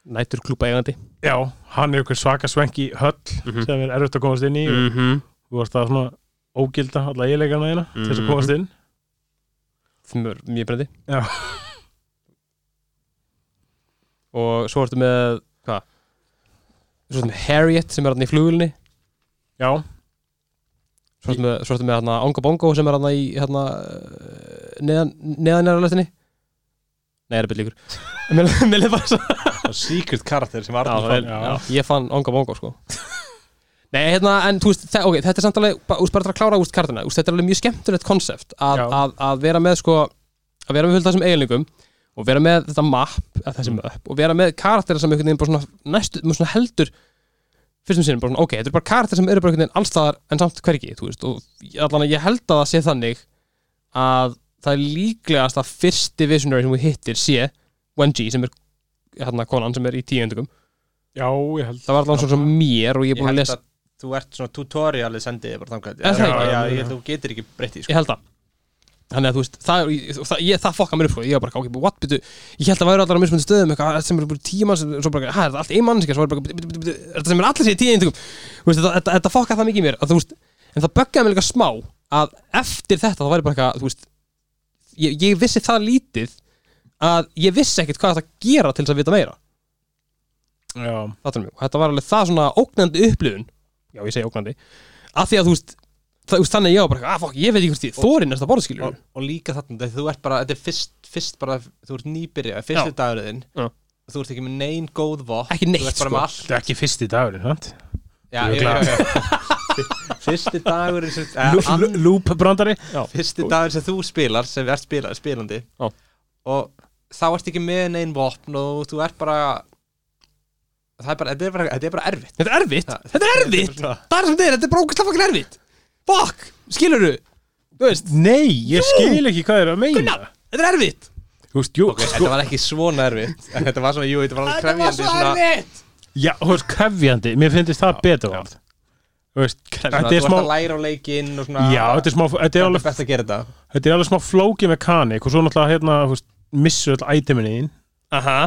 Nætur klúpa eigandi Já, hann er okkur svaka svenki höll Mhm. sem er erfitt að komast inn í og mm -hmm. þú varst að svona ógilda alla eiginleikana þína til þess að Mhm. komast inn Mjög brendi Já. Og svo ertu með Hvað? Svo ertu með Harriet sem er hann í flugulni Já, Svo ertu með, svo með hérna Onga Bongo sem er hérna í hérna eh, neðan, neðan er á löftinni Nei, það er byrð líkur Mér leið bara svo secret karakter sem Arnur fann já. já, Ég fann Onga Bongo sko (laughs) Nei, hérna, en þú veist, þe- ok, þetta er samt alveg bara, úst, bara til að klára úst kartina, úst, þetta er alveg mjög skemmtilegt konsept að, Já. að, að vera með sko að vera með fullt af þessum eiginleikum og vera með þetta map, að þessi Mm. map og vera með karaktera sem einhvern veginn bara svona næstu, með svona heldur fyrstum sinnum, bara svona, ok, þetta er bara karaktera sem eru bara einhvern veginn allstaðar en samt hvergi, þú veist og allan að ég held að það sé þannig að það er líklegast að fyrsti visionary sem við hittir sé Wenji sem er hérna konan sem er í tíundugum já, ég held það var allan svona sem mér og ég er ég búin að held lesa að þú ert svona tutorialið sendið bara þangað Er það já, ekki? já, Já, ég já. held að þú getur ekki breytt í sko. ég held það Þannig að þú veist, það, það, ég, það fokka mér upp sko. Ég var bara, ok, what, byrju Ég held að væri allar á mismunandi stöðum eitthvað sem eru bara tíma Svo bara, hæ, er þetta allt ein mannskja Svo er bara, byrju, byrju, byrju, er þetta sem er allir sér í tíu eintökum Þú veist, þetta, þetta, þetta fokka það mikið í mér að, þú veist, En það böggaði mig líka smá Að eftir þetta, það væri bara eitthvað, þú veist Ég, ég vissi það lítið Að ég vissi ekkert hvað þetta gera til þess að vita meira. Þetta var alveg það svona ógnandi upplifun. Já, ég segi ógnandi. Af því að þú veist, það, veist þannig ég var bara, að fokk, ég veit ekki hvort ég þóri næsta borðskilur og, og líka þarna, þú ert bara, þetta er fyrst, fyrst bara, þú ert nýbyrja, fyrsti dagurinn. Já. þú ert ekki með nein góð vopn Ekki neitt, þú ert bara sko. þetta er ekki fyrsti dagurinn, sant? já, Ég já. (laughs) fyrsti dagurinn sem, eh, Loop brandari. Fyrsti dagurinn sem þú spilar sem ert spila, spilandi. Já. og þá ert ekki með nein vopn og þú ert bara það er bara, þetta er bara, þetta er bara erfitt. Þetta er erfitt, Ja. þetta er erfitt. bara- Það er sem þetta er, þetta er bara ógæslega fokkin erfitt. Fuck, skilur þú Þú veist, Nei, ég skil ekki hvað er að meina. Gunnar, þetta er erfitt. Þú veist, jú, Ok, sko. þetta var ekki svona erfitt. Þetta var svona, jú, þetta var alveg Þetta var krefjandi svo svona, erfitt. Já, þú veist, krefjandi, mér finnst það betur orð. Þú veist, svona þetta Þú er ert smá að læra á leikinn og svona Já, þetta er smá, þetta er alveg best að gera þetta. Þetta er alveg smá flóki mekanik og svo náttúrulega hérna, þú veist, missur öll æteminni þín. Aha.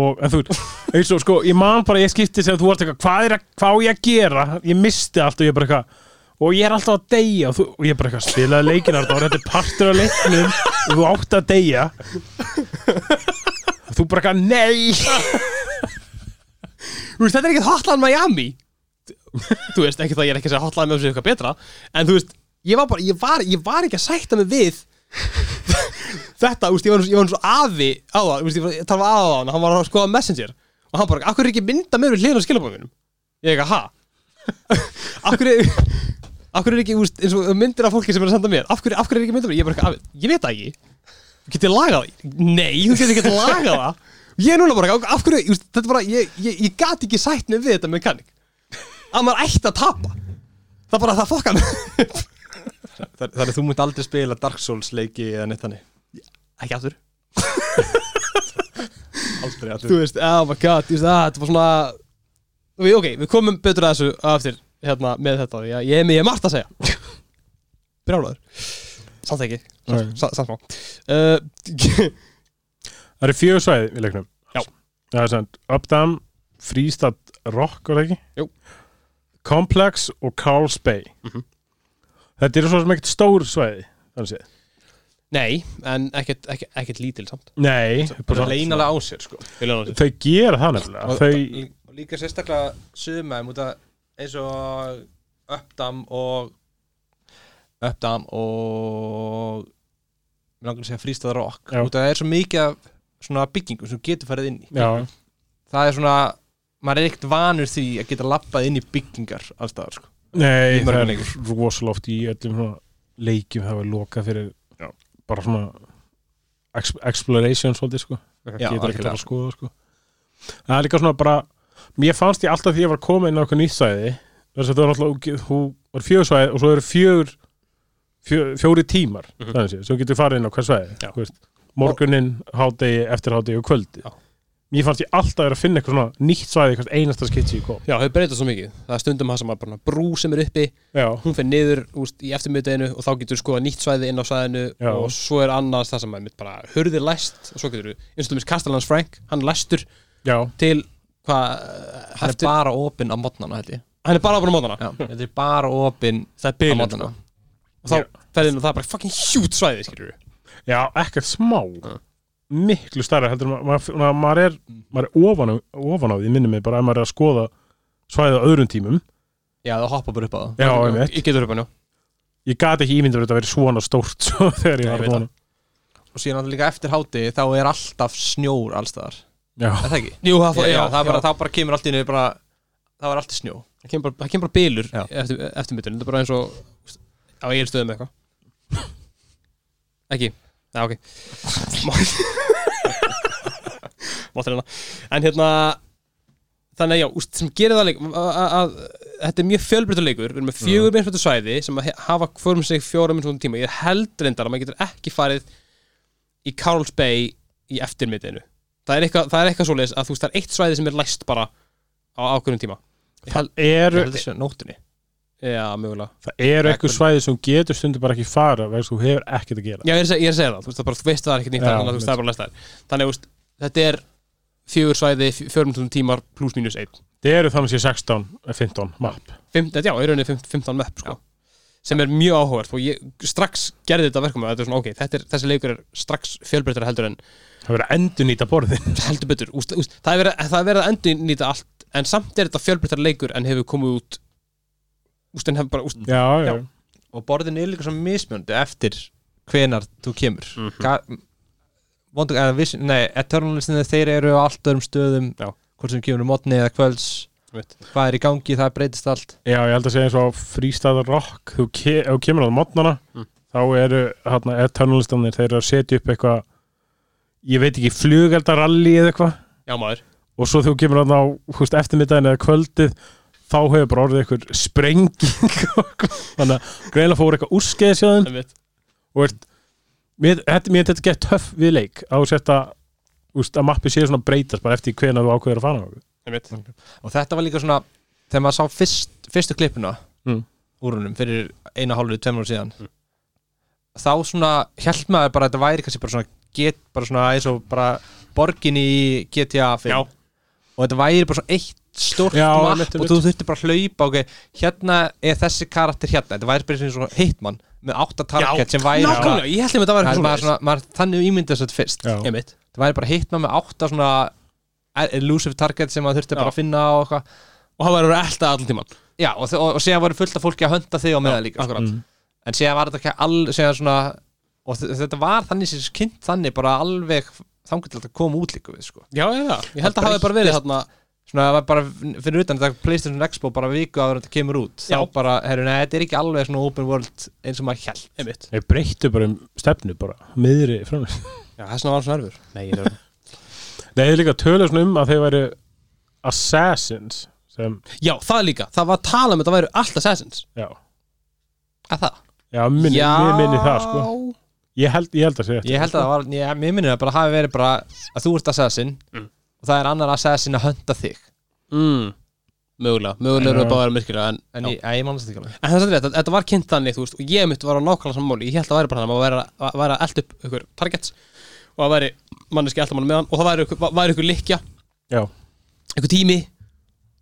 Og en þú veist, og sko, ég man bara ég skipti sem þú varst eitthvað, hvað er að, hvað ég að gera? Ég misti allt og ég bara eitthvað og ég er alltaf að deyja. Og, þú, og ég bara eitthvað spilaði leikinar og þetta er partur af leiknum og þú átt að deyja. Og þú bara eitthvað, nei. Þú veist, þetta er ekkert Hotline Miami. Þú veist, ekki það ég er ekki að segja Hotline Miami sem eitthvað betra En þú veist, ég var bara, ég var, ég var ekki að sætta mig við Þetta, þú veist, ég var, var svo afi á það, þú veist, ég við afi á hann Hann var að skoða Messenger. Og hann bara, akkur er ekki mynda með við hliðan á skilabóðinum Ég eitthvað, ha? Akkur er Akkur er ekki, þú veist, eins og myndir af fólki sem er að senda mér Akkur, akkur er ekki mynda mér, ég er bara eitthvað, afi, ég veit það ekki. Get ég lagað það? Nei, þú getur ekki lagað það. Ég er núna bara, ég, þetta er bara, ég, ég, ég gat ekki sætt mig við þetta mekanik Að maður ætti að tapa. Það er bara, það fokkar mig. Þannig að þú munt aldrei spila Dark Souls leiki eða neitt þannig Ekki aftur (laughs) Aldrei, aldrei Þú veist, oh my god, þú veist, að, þetta var svona Ok, ok, við komum betur að þessu á eftir Hérna, með þetta, já, ég er með, ég er margt að segja (laughs) Brjálaður Samt ekki, Nei. sa- samt smá uh, (laughs) það eru fjögur svæði í leiknum Já. það er sem Updam, Freestad Rock, það ekki? Jú. Complex og Carl's Bay Mhm. þetta eru svo sem ekkert stór svæði þannig séð Nei, en ekkert, ekkert, ekkert lítil samt. Nei, Bara leinalega á sér, sko. Þau gera það nefnilega. Og, þau, og, og líka sérstaklega að eins og Updam og Updam og mér langar að segja Já. út að það er svo mikið af svona byggingum sem getur farið inn í. Já, það er svona, maður er ekkert vanur því að geta lappað inn í byggingar allstaðar sko. nei, það er oft í öllum svona leikjum var lokað fyrir bara svona ex exploration svolítið sko getur ekkert að skoða sko það er líka svona bara mér fannst ég alltaf því ég var komin inn á okkur nýtt svæði þess að það var alltaf þú var fjögur svæði og svo eru fjögur fjö, fjóri tímar Mhm. þannig sé, sem þú getur farið inn á hver svæði Já. þú veist, morgunin, hádegi, eftirhádegi og kvöldi Já. Mér fannst ég alltaf vera að finna eitthvað svona nýtt svæði eitthvað einasta skitsi í kom. Já, þau breyta svo mikið. Það er stundum það sem að bara brú sem er uppi já, hún fer niður úst, í eftirmiðdeginu og þá getur þú skoða nýtt svæði inn á svæðinu Já. og svo er annars það sem er mitt bara hurðir læst. Og svo getur þú, eins og þú minnst Castellans Frank hann læstur já, til hvað hann er bara opinn á mótnana held ég. Hann er bara á mótana Já, þetta er bara opinn það á mótana sko. og þá ferðin og það er bara fucking hjút svæði skilur já, ekkert smá. Miklu stærra heldur maður, maður, maður er, maður er ofan, á, ofan á því minnum mig bara að maður er að skoða svæðið á öðrum tímum. Já, það hoppa bara upp á það. Já, einmitt. Ég getur upp hann já. Ég gati ekki ímyndið að þetta verið svona stórt svo, (laughs) þegar ég var ég veit að vona og síðan náttúrulega líka eftir háti þá er alltaf snjór allstaðar já, er það ekki? Jú, það, Já, já, það er bara, já. þá bara kemur allt inn bara, það var alltaf snjó. Það kemur bara, það kemur bara bylur Já. eftir, eftirmiðdeginu, þetta er bara eins og á eigin stöðum eitthvað. (laughs) Ekki, já ok. (laughs) Máttir hérna. En hérna þannig að já, úst, sem gerir það leik að, þetta er mjög fjölbreytur leikur. Við erum með fjögur mm. svæði sem hafa hvorum sig fjóra minn tíma. Ég held reyndar að maður getur ekki farið í Carl's Bay í eftirmiðinu það er eitthvað, það eitthvað svoleiðis að þú veist það er eitt svæði sem er læst bara á ákveðnum tíma. Held, er nóttunni Já, mögulega. Það eru eitthvað svæði sem getur stundum bara ekki fara vegna að þú hefur ekkert að gera. Já, ég er, að ég er að segja það, þú veist, það bara, þú veist það er ekkert nýtt Já, þannig að þú veist, það er bara læstaðir Þannig, þú veist, þetta er fjögur svæði, fjörum tímar pluss mínus einn. Það eru þannig sé 16, eh, 15 map. Fimm- Þetta, já, í rauninni fimm- 15 map, sko. Sem er mjög og ég strax gerði þetta verkum að þetta er svona, ok, þetta er, þessi leikur er strax fjölbreyttar heldur en það verður að endur nýta borðin (laughs) heldur betur, úst, úst, það er verið, er að endur nýta allt en samt er þetta fjölbreyttar leikur en hefur komið út úst, bara, úst, já, já, Já. og borðin er líka svo mismjöndi eftir hvenar þú kemur mm Mhm. Vondu, eða, viss, nei, Eternalistinni þeir eru á allt öðrum stöðum Já. hvort sem kemur um mótni eða kvölds hvað er í gangi, það breytist allt já, ég held að segja eins og freestyle rock þú, ke þú kemur á mótnana Mm. þá eru hérna eternalistanir þeir eru að setja upp eitthvað ég veit ekki, flugeldaralli eða eitthvað já maður og svo þú kemur þarna á húst, eftirmiddaginn eða kvöldið þá hefur bara orðið eitthvað sprenging og (laughs) þannig að greinlega fór eitthvað einmitt. og veist, mér, mér þetta gett töff við leik á úst, að mappi sé svona breytast bara eftir hvenær þú ákveður að fara á okkur einmitt. og þetta var líka svona þegar maður sá fyrst, fyrstu klippuna Mm. úr húnum fyrir eina hálfu, tveimur ára síðan Mm. þá svona held maður bara að þetta væri kannski bara svona get, bara svona eins og bara borgin í GTA 5 Já. og þetta væri bara svona eitt stórt Já, mapp og þú þurfti bara að hlaupa ok, hérna er þessi karakter hérna. Þetta væri bara eins og hitman með átta target sem væri þetta þannig ímyndið þess að fyrst það væri bara hitman með átta svona elusive target sem maður þurfti Já. bara að finna og og það var að elda allan tíman Já, og, og, og síðan voru fullt af fólki að hönda þig á meða líka sko. akkurat, Mm. En síðan var þetta ekki all Og þetta var þannig sem kynnt þannig bara alveg til að þetta kom út líka við sko. já, já, já, ég held að það hafi bara verið þarna Svona það var bara fyrir utan þetta Playstation Expo bara viku áður en þetta kemur út Já. Þá bara, herru, nei, þetta er ekki alveg svona open world eins og maður held einmitt, Þeir breyttu bara um stefnu bara, miðri framlega. (laughs) já, þessna var hann svona erfur nei, ég er Nei, þeir líka tölu svona um að þeir væri assassins sem, já, það líka, það var að tala um þetta væru allt assassins já, Að það? já, minni, mér minni það sko. Ég held, ég held að segja Ég held að það var, ég, mér minnir það bara hafi verið bara að þú ert assassin Mm. Og það er annar assassin að hönda þig. Mm, mögulega, mögulega eru það bara myrkilega en, En ég, ég mannast ekki alveg. En það er þetta, þetta var kynnt þannig, þú veist og ég mitt var á nákvæmlega saman máli, ég held að væri bara þannig að maður væri að- væri að elda upp ykkur targets og það væri manneski elda mann meðan og það væri ykkur, væri ykkur likja Já, ykkur tími,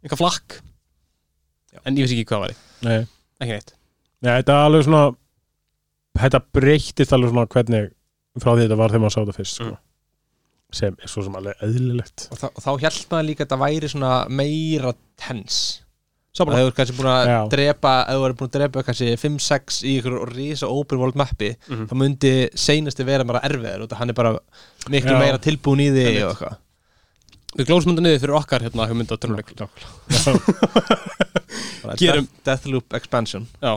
ykkur flakk. En ég veist ekki hvað væri, nei, ekki neitt. Nei, þetta er alveg svona þetta breyttist alveg svona hvernig frá því þetta var þegar maður sá þetta fyrst sko. Mm. Sem er svo sem alveg eðlilegt. Og, þá- og þá held maður líka að þetta væri svona meira tens að þau eru kannski búin að Já. drepa þú eru búin að drepa kannski 5-6 í ykkur risa open world mappi Mhm. þá myndi seinasti vera bara erfiður og hann er bara miklu Já. meira tilbúin í því og eitthvað. Við glóðum þetta niður fyrir okkar hérna hugmynda töluleik (laughs) Bara Gerum- Death, Deathloop expansion. Já,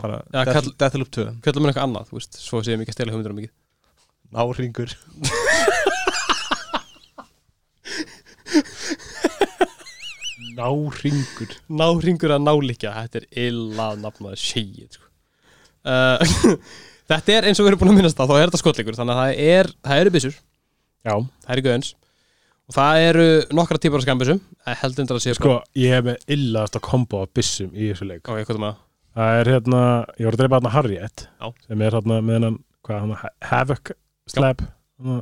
Deathloop 2 kjöldum við eitthvað annað, þú veist, svo séum ekki að stela hugmyndur um mikið. Náringur (laughs) Náringur Náringur að nálikja, þetta er illa nafnaði shit sko. uh, (laughs) Þetta er eins og við erum búin að minnast það þá er þetta skotleikur, þannig að það er það eru byssur, Já, það eru göðins og það eru nokkra típar af skambissum heldur endur að sé sko, ég hef með illaðasta kombo af byssum í þessu leik. Ok, hvað er maður? Það er hérna, ég var að dreipa hérna Harriet Já. sem er hérna með hennan, hvað hann, Havoc slab? Hana,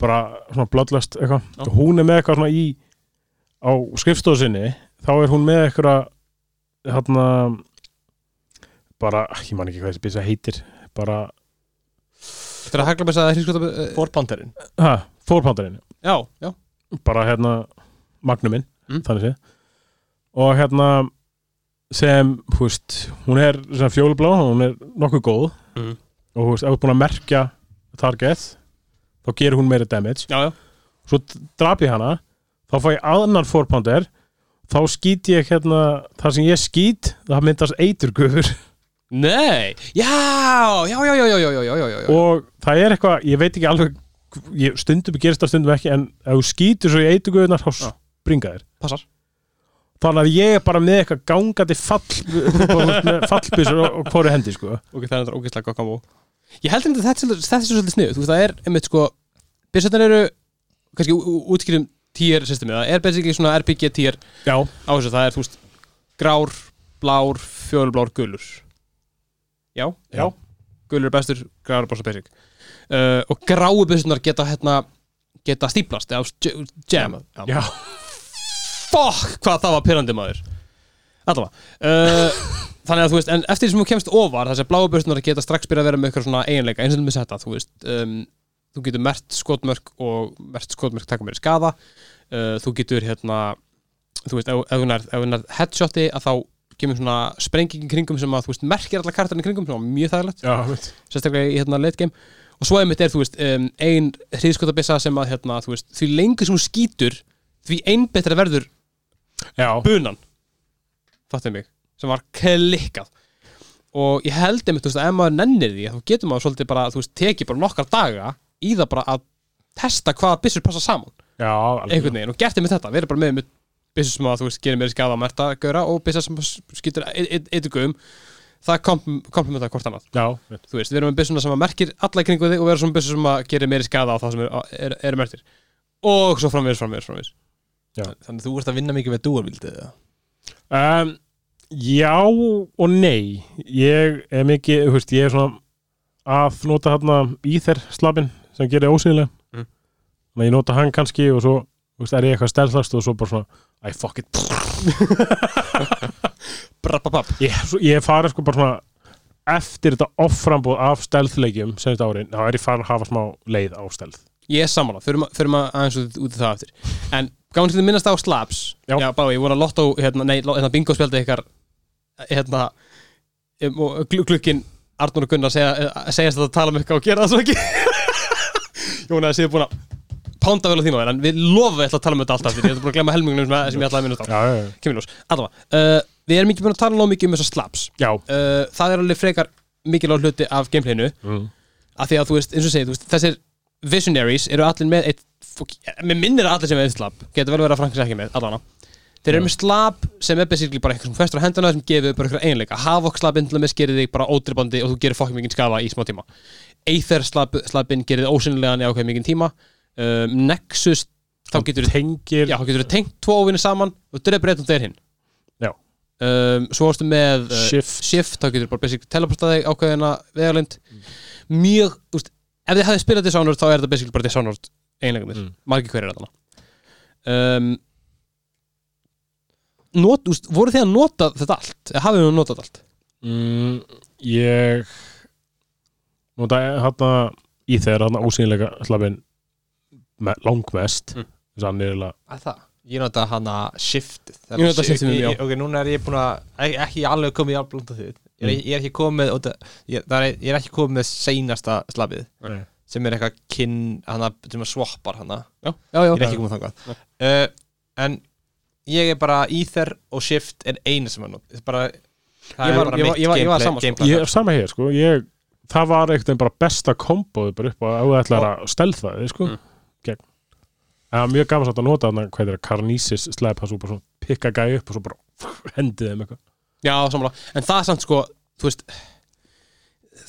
bara svona bloodlust eitthvað Já. og hún er með eitthvað svona í á skrifstofu sinni, þá er hún með eitthvað hérna bara, ég man ekki hvað þessi byssa heitir bara, Þetta er að hagla bessa að hrískota uh, Forpanterinn ha, fórpandarinn Já, já, bara hérna magnuminn, Mm. þannig sé og hérna sem, hú veist, hún er sem fjólublá, hún er nokkuð góð Mhm. og hú veist, ef þú ert búin að merkja target, þá gerir hún meira damage. Já, já. svo drap ég hana þá fæ ég annan fórpándir þá skýt ég hérna þar sem ég skýt, það myndast eiturgöfur Nei, já já já, já, já, já og það er eitthvað, ég veit ekki alveg ég, stundum gerist það, stundum ekki en ef þú skýtur svo í eiturgöfunar þá springa þér. Passar. þannig að ég er bara með eitthvað gangandi fall, fallbísur og, og hvori hendi sko. ok, það er þetta ógeðslega gott kamó ég held um þetta, þetta er svolítið sniðu, þú veist það er einmitt sko Byssetnar eru, kannski útskýrum tier systemi Það er basically svona RPG tier já, á þessu. Það er, þú veist, grár blár, fjólublár, gulur. Já, Já. Gulur er bestur, gráður er bara svo basic. Uh, Og gráu byssunar geta hérna geta stíplast eða jam. Já, Fuck, hvað það var pyrrandi maður. Allavega. Uh, (laughs) Þannig að þú veist, en eftir því sem þú kemst ofar þess að bláu byssunar geta strax byrja að vera með eitthvað svona eiginleika eins og með þetta, þú veist um, þú getur mert skotmörk og mert skotmörk taka meiri skada uh, þú getur hérna þú veist, ef, hún er, er headshoti að þá kemur svona sprenging í kringum sem að þú veist, merkir alla kartarinn í kringum sem var mjög þægilegt, sérstaklega í hérna late game. Og svo einmitt er, þú veist, um, ein hriðskotabissa sem að, hérna, þú veist, því lengur sem hún skýtur, því einbetra verður Já, bunan. Fattu mig, sem var klikkað. Og ég held einmitt, þú veist, að ef maður nennir því þá getur maður svolítið bara, þú veist, tekið bara nokkar daga í það bara að testa hvaða byssur passa saman, já, alveg einhvern veginn og gert einmitt þetta, verið bara með einmitt byssur sem að þú veist, gerir meiri skada að merta gaura og byssur sem skýtur eitthvað það komplementa hvort annað. Já, þú veist, við erum með byssuna sem að merkir alla í kringu þig og við erum svona byssur sem að gerir meiri skada á það sem eru er, er mertir og svo framvegis, framvegis, framvegis. Þannig þú ert að vinna mikið með dúarvildið eða? um, Já og nei. Ég er mikið, þú veist, ég er svona að nota hérna íþer slabin sem gerir ósynlega Mm. Þannig að ég nota hann kannski og svo veist, er ég eitthvað stelðast og svo bara svona Æ, fuck it. (laughs) Ég, ég farið sko bara svona eftir þetta offrambúð af stelðleikjum senast árin, þá er ég farin að hafa smá leið á stelð Ég er förum, að- förum að aðeins út, í það eftir En gáðum til að minnast á Slabs. Já. Já bara, ég voru að lotto, hérna, nei, hérna bingo spjaldi ykkar Hérna gl Glukkin Arnur og Gunnar segja, eh, segjast að tala um eitthvað og gera það svo ekki Jóna, þessi er búin að pánda vel á þínu En við lofum við ætla að tala um þetta alltaf Ég ætla búin að glemma helmingunum sem, sem ég ætlaði að minnast á Já, já, já, Kemur ljós, allavega uh, Við erum ekki búin að tala nóg mikið um þessar Slabs já. uh, Það er alveg frekar mikilvæg hluti af gameplayinu. Mm. af því að þú veist, eins og segir, þú veist, þessir visionaries eru allir með eitt með minnir að allir sem er eitt slab getur vel verið að Frankis ekki með, allana þeir eru með slab sem er basically bara eitthvað sem festur á henduna sem gefur bara eitthvað einleika. Havok slabinn til að með skerir þig bara ódribandi og þú gerir fokkin mikið skafa í smá tíma Aether slab, slabinn gerir þig ósynlegan í ákveð mikið tíma. Um, Nexus, þá getur þú tengt tvo óvinni saman og drefur einn og þeir hinn um, svo varstu með uh, Shift. shift, þá getur þú bara basically teleportaði ákveðina vegarlind mjög, þú veist, ef þið hafið spilað Dishonored þá er þetta basically bara Dishonored einlegunir, Mm. margir hverjir þarna. Um, not, veist, voru þið að nota þetta allt, eða hafið þið notað allt? Mm, Ég nota hérna í þeirra hérna ósynleika slabin me, langmest Mm. þess að er það? Ég nota hana shiftið Ég nota shiftið með, já. Ok, núna er ég búin að ekki, ekki alveg komið í alblónda því ég, er- Mm. ég er ekki komið ég, það er, ég er ekki komið með seinasta slabið Nei. sem er eitthvað kinn hana, sem að swappar hana já, já, já, ég er ekki komið þangað uh, en ég er bara Ether og Shift er einu sem er not það er bara það Ég er var- bara ég var- mitt ég var- ég var gameplay- sama, sko. gameplay. Ég er sama hér sko ég, það var eitthvað bara besta komboði bara upp á að ætlar að stelða þig sko Mm. gegn. Það var mjög gaman satt að nota þarna hvað er það, Carnisis slepp það svo bara svona pikka gæi upp og svo bara (laughs) hendið þeim eitthvað. Já, sammála. En það samt sko, þú veist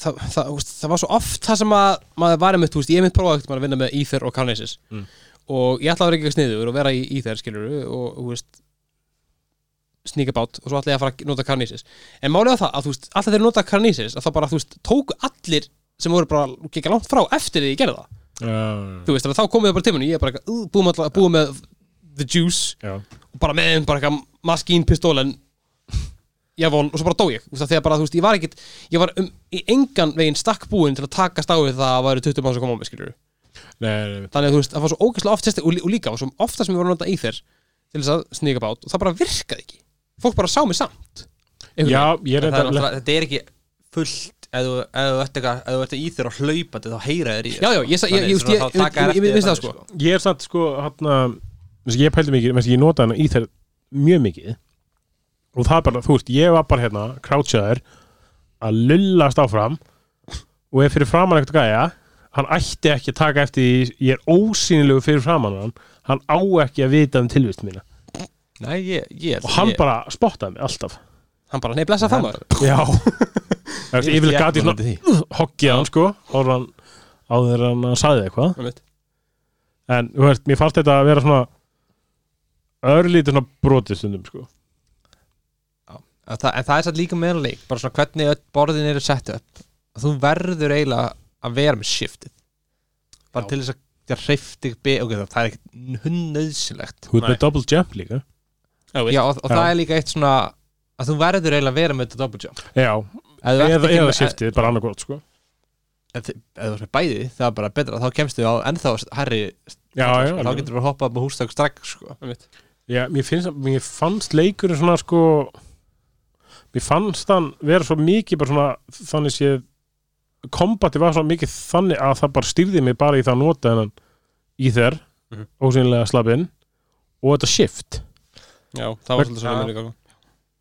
það, það, veist, það var svo oft það sem að maður var einmitt, þú veist, ég mynd prófaði ekkert að vinna með Ether og Carnesis Mm. og ég ætlaði að vera ekki sniður og vera í Ether skilur og, þú veist sníka bát og svo ætlaði ég að fara að nota Carnesis en málið á það að þú veist, alltaf þeir nota Carnesis að þá bara, þú veist, tóku allir sem voru bara, ekki langt frá eftir því ég gerði það. Já, þú veist, að þá komið þau bara til minni, ég er bara uh, búið með, búið með the juice já, og bara með þeim bara eitthvað maskín pistólin ég von, og svo bara dó ég. Veist, að þegar bara, þú veist, ég var ekkit ég var um, í engan veginn stakk búinn til að taka stáfið það að væri 20 manns að koma á mig, nei. þannig að þú veist, það var svo ógæslega oft og, og líka, og svo ofta sem ég var að nota í þér til þess að sníka bát, og það bara virkaði ekki fólk bara sá mig samt. Já, ég er það er þetta þetta er ekki fullt ef þú ert í Ether og hlaupandi þá heyra þér í þér, já, já, sko. ég, ég, ég, Þannig ég, svona ég, þá ég, taka þær ég, eftir ég veist þér það sko. Ég er samt sko hérna, ég pældi mikið, ég nota hana í þeir mjög mikið. Og það er bara, þú veist, ég var bara hérna crouchaður að lullast áfram. Og ef fyrir framann eitthvað gæja hann ætti ekki að taka eftir því ég er ósýnilegu fyrir framann hann hann á ekki að vita um tilvist mína Nei, ég, ég og hann ég, bara spottaði mig alltaf. Hann bara, nei, blessa það maður Já. (laughs) Ég svona svona hoggið hann sko. Hann áður hann að sagði eitthvað. En þú veist, mér fannst þetta að vera svona örlítið svona brotið stundum sko. Að það, en það er satt líka meðan leik bara svona hvernig öll borðin eru sett upp. Þú verður eiginlega að vera með shiftið. Bara Já. til þess að það hreyfti be, ok, það, er ekkert hundnöðsilegt Þú Nei. með double jump líka Já, og, og Já. það er líka eitt svona að þú verður eiginlega að vera með þetta double jump. Já, Ef þú ert eða, eða með- shiftið, bara annað gott sko. Ef þú ert með bæði, það er bara betra. Þá kemstu á ennþá herri Já, já, þá getur þú bara hoppað með hústak strax sko. Já, mér, finnst, mér fannst leikurinn svona sko mér fannst hann vera svo mikið bara svona þannig séð kombati var svo mikið þannig að það bara stýrði mig bara í það að nota hennan í þér Mhm. ósynlega slabinn og þetta shift Já, það var svolítið svona mér líka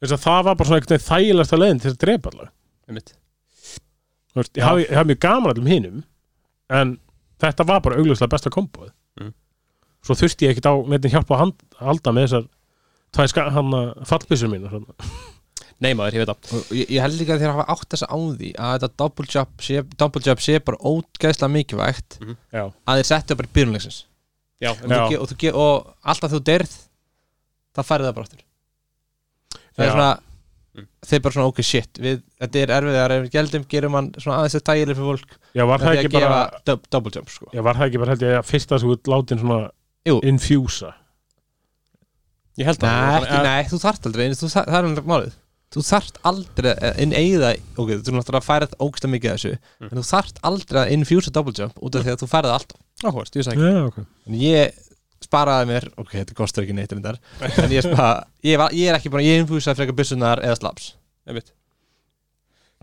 þess að það var bara svona einhvern veginn þægilegsta leiðin til að drepa veist, ég ég hafi mjög gaman allum hinum en þetta var bara augljóslega besta komboð Mhm. svo þurfti ég ekkert á neitt hjálpa að hand- halda með þessar tvær ska- hann fallbissur mínu svona. Nei maður, ég veit það. Ég, ég held líka að þér hafa átt þess að á því að þetta double jump sé, double jump sé bara ógeðslega mikilvægt Já, að þér setja bara Já, og, Já. þú ge- og, og alltaf þú derð það færði það bara aftur. Það er svona Mm. þeir bara svona ok shit við, þetta er erfiðar ef við geldum gerum hann svona aðeins þetta tægileg fyrir fólk. Já var það ekki að bara dub, double jump sko. Já, var það ekki bara held ég að fyrsta ert látin svona Jú. infjúsa ég held Nei, það ekki, nei, þú þarft aldrei þú, þar, það er alveg málið. Þú þarft aldrei að inneiða ok, þú náttúrulega færið ógsta mikið af þessu Mm. en þú þarft aldrei að infjúsa double jump út af því að þú færið það alltaf. Áhverst, ég sagði ekki. Já, ok. En ég sparaði mér ok, þetta kostar ekki neitt en ég, spa, ég, var, ég er ekki bara, ég infjúsa frekar byssunar eða slaps. Einmitt.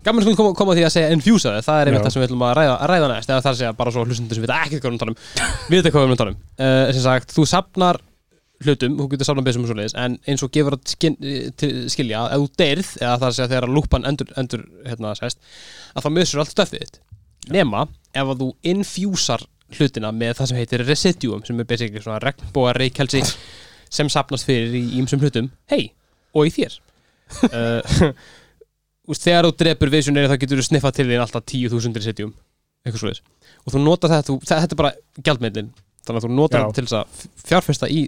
Gaman sko koma, því að segja infjúsa það er einmitt það sem við ætlum að ræða, að ræða næst eða það er að segja bara svo hlustundur sem vita ekki hvað við erum að tala um. Við veitum hvað við erum að tala um. Uh, sem sagt, þú sapnar hlutum, þú getur sapnað besum og svoleiðis en eins og gefur að skin, til, skilja að ef þú deyrð, eða það er að segja þegar lúpan endur, endur hérna sest að hlutina með það sem heitir residuum sem er basically svona regnbóa reykjelsi sem sapnast fyrir í ímsum hlutum. Hei, og í þér. (laughs) Uh, þegar þú drepur visionary þá getur þú sniffað til þín alltaf 10.000 residuum og þú notar þetta, þú, þetta er bara gjaldmeðlin þannig að þú notar Já. þetta til þess að fjárfesta í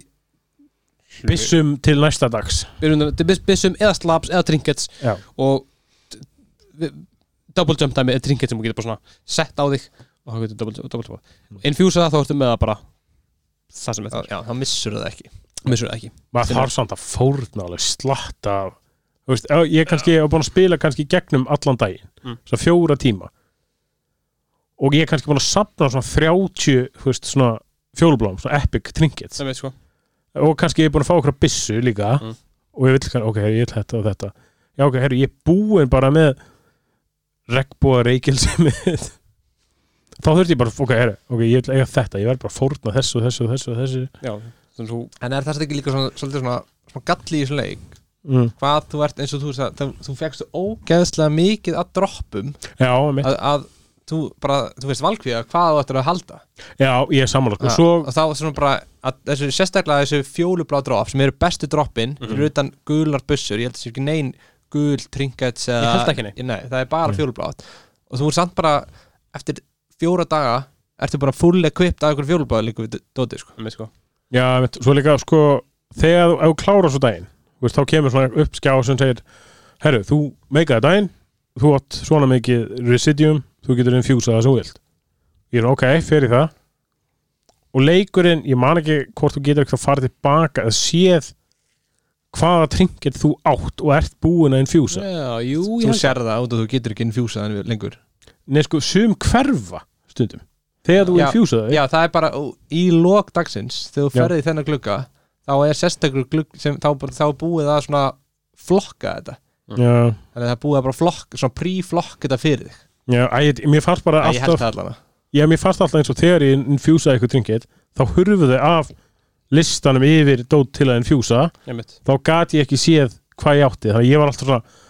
Bissum til næsta dags. Bissum eða slabs eða trinkets Já, og double jump dæmi eða trinket sem þú getur bara svona sett á þig og þá getur double jump infjúsa það þá ertu með það bara það sem er það, já, þá missur það ekki. Missur það ekki. Maður þarf samt að fórna alveg slatta af Þú veist, ég kannski hef búin að spila kannski gegnum allan daginn, Mm. svo fjóra tíma og ég er kannski búin að sapna svona 30, þú veist, svona fjólublóm, svona epic trinkets. Sko. Og kannski ég er búin að fá okkur bissu líka Mm. og ég vil kannski, ok, ég vil þetta og þetta. Já, ok, herru, ég er búin bara með regnbúa reykjelsi með þá þurfti ég bara, ok, herru, ok, ég vil eiga þetta ég verð bara að fórna þessu og þessu og þessu og þessu já, þannig þú en er það ekki líka svona, svolítið svona, svona galli í þessum leik mm. hvað þú ert eins og þú veist að þú fegst ógeðslega mikið að droppum já, mitt, að, að þú bara, þú veist valkvíða hvað þú ættir að halda já, ég er sammála sko. Ja, svo, og þá svona bara að þessu, sérstaklega þessu fjólublá drop sem eru bestu droppin Mhm. fyrir utan gular bussur, ég held að það sé ekki nein gul trinkets eða Ég held ekki, nei. nei, það er bara fjólublátt og þú er samt bara eftir fjóra daga ertu bara full equipped af einhver fjólubláð líka við dótið sko. sko. Já, mitt, svo líka sko, þegar þú- ef þú klára svo daginn þú veist, þá kemur svona upp skjá sem segir herru, þú meikaði daginn þú átt svona mikið residuum þú getur infjúsað það þú vilt. Ég er ok, fer í það. Og leikurinn, ég man ekki hvort þú getur ekki að fara tilbaka eða séð hvaða trinket þú átt og ert búin að infjúsa já, jú, þú sér það út og þú getur ekki infjúsað lengur. Neð sko, sum hverfa stundum. Þegar þú Já, infjúsað þau. Já það er bara í lok dagsins þegar þú ferði þennan glugga þá er sérstakur glugg sem þá, þá búið að svona flokka þetta. Já, þannig að það búið að bara flokka, svona pre-flokka þetta fyrir þig. Já, æ, mér fannst bara Æ, ég alltaf það Já, mér fannst alltaf eins og þegar ég infjúsaði eitthvað trinket þá hurfu þau af listanum yfir dót til að infjúsa ég þá gat ég ekki séð hvað ég átti. Þannig að ég var alltaf svona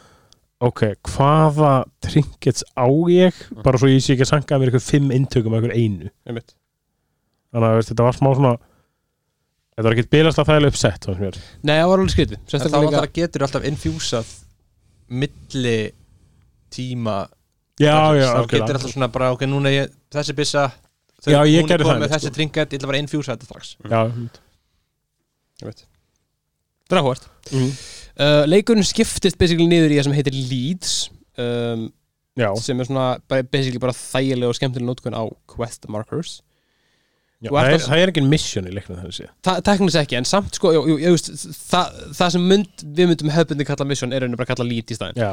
ok, hvaða trinkets á ég? Bara svo ég sé ekki að sanga mér eitthvað fimm intökum af eitthvað einu. Ég mitt þannig að veist, þetta var smá svona þetta var ekkert bilast að þægilega uppsett fannst mér. nei, það var alveg skrítið. En þá líka getur alltaf infjúsað milli tíma já, já, þá getur algjörlega. alltaf svona bara ok, núna er ég þessi ég hún er það með einmitt, þessi sko. trinket, ég ætla bara að infjúsa þetta strax. Já, ég mitt Það er áhvert mm. Uh, Leikurinn skiptist basically niður í það sem heitir Leads um, sem er svona bara- basically bara þægilega og skemmtilega nótkun á quest markers. Já það, er, að- það er ekki mission í leiknum þannig séð Þa, teknilis ekki, en samt sko jú, jú, jú, það, það sem mynd, við myndum hefðbundi kalla mission er rauninni bara að kalla lead í staðinn. Já,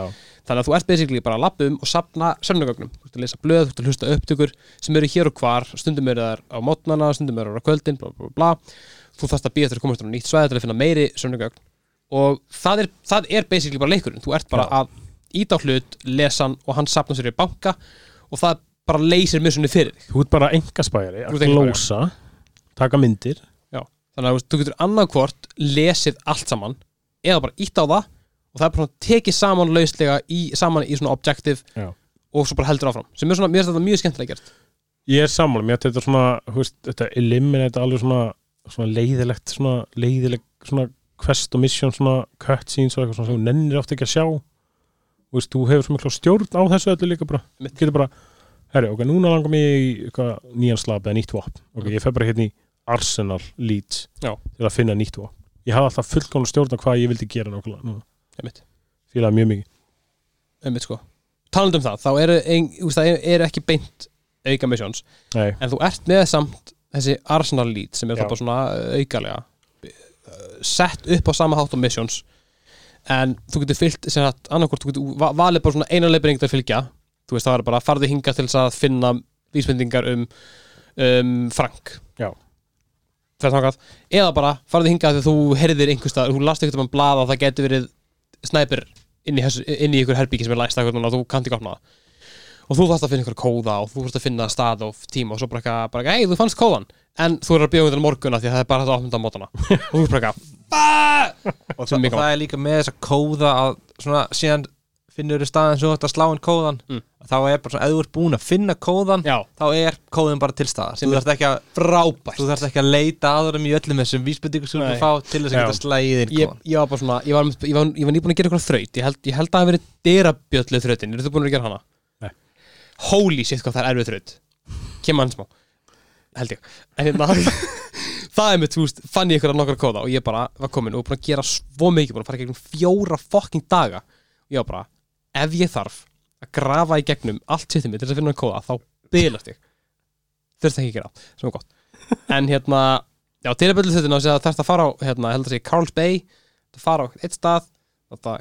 þannig að þú ert basically bara að lappa um og sapna sömnugögnum, þú ert að lesa blöð, þú ert að hlusta upptökur sem eru hér og hvar, stundum eru þær á mótnana, stundum eru þær á kvöldin bla, bla, bla, bla. þú þarfst að býja eftir að komast á nýtt svæði til að finna meiri sömnugögn og það er, það er basically bara leikurinn, þú ert bara Já. að íta á hlut, lesa hann og hann sapna sér í banka og það bara leysir missioni fyrir þig þú ert bara engaspæjari Þú að ert engaspæjari. glósa, taka myndir Já. þannig að þú veist, þú getur annarkvort lesið allt saman eða bara ítt á það og það er bara svona tekið saman lauslega í, saman í svona objective Já. og svo bara heldur áfram sem er svona, mér finnst þetta mjög skemmtilega gert Ég er sammála, mér þetta svona þú veist, þetta eliminate alveg svona, svona leiðilegt, svona leiðileg svona quest og mission, svona cutscenes og eitthvað svona sem þú nennir oft ekki að sjá. Veist, þú hefur svo miklu stjórn á þessu öllu líka bara, getur bara herri, ok, núna langar mig í eitthvað nýjan slab eða nýtt vopn, ok, ég fer bara hérna í Arsenal Leeds Já. til að finna nýtt vopn, ég hafði alltaf fullkomna stjórn á hvað ég vildi gera nákvæmlega, fílaði mjög mikið. Einmitt sko. Talandi um það, þá eru, ein, það eru ekki beint auka missions, Nei, en þú ert með samt þessi Arsenal lead sem er Já. það bara svona aukalega sett upp á sama hátt á missions en þú getur fyllt annarkvort, þú getur va- valið bara svona eina til að fylgja þú veist, það var bara farði hinga til þess að finna vísbendingar um, um Frank Já. Fer þangað. eða bara farði hinga þegar þú heyrðir einhvers stað, þú last eitthvað um blað að það getur verið snæpir inn í, inn í ykkur herbyggi sem er læst þú kannt ekki opna það og þú þarfst að finna ykkur kóða og þú þarfst að finna stað og tíma og svo bara eitthvað, bara eitthvað, hei, þú fannst kóðan en þú er að bjóða til morguna því að það er bara að opna á mótana. Og þú er bara eitthvað og, það, það er líka með þessa kóða að svona síðan finnur þú staðin svo þetta slá inn kóðan Mm. þá er bara svona, ef þú ert búin að finna kóðan já, þá er kóðin bara til staðar. Þú þarft ekki, að- frábært. þú þarft ekki að leita aðurum í öllum þessum vísbendingum sem þú að fá til þess að geta slægið inn ég, kóðan ég var bara svona, ég var, ég var, ég var nýbúin að gera eitthvað þraut. Ég held, ég held að það holy shit hvað það er erfið þraut kemur hann smá. Held ég. En hérna (laughs) það er mitt, þú veist, fann ég ykkur að nokkra kóða og ég bara var komin og búin að gera svo mikið búin að fara í gegnum fjóra fokking daga. Og ég var bara, ef ég þarf að grafa í gegnum allt sittum mitt til þess að finna hann kóða, þá bylast ég. Þurfti ekki að gera, sem er gott. En hérna, já, sig að þarfst að fara á, hérna, held að segja Carl's Bay það fara á eitt stað þetta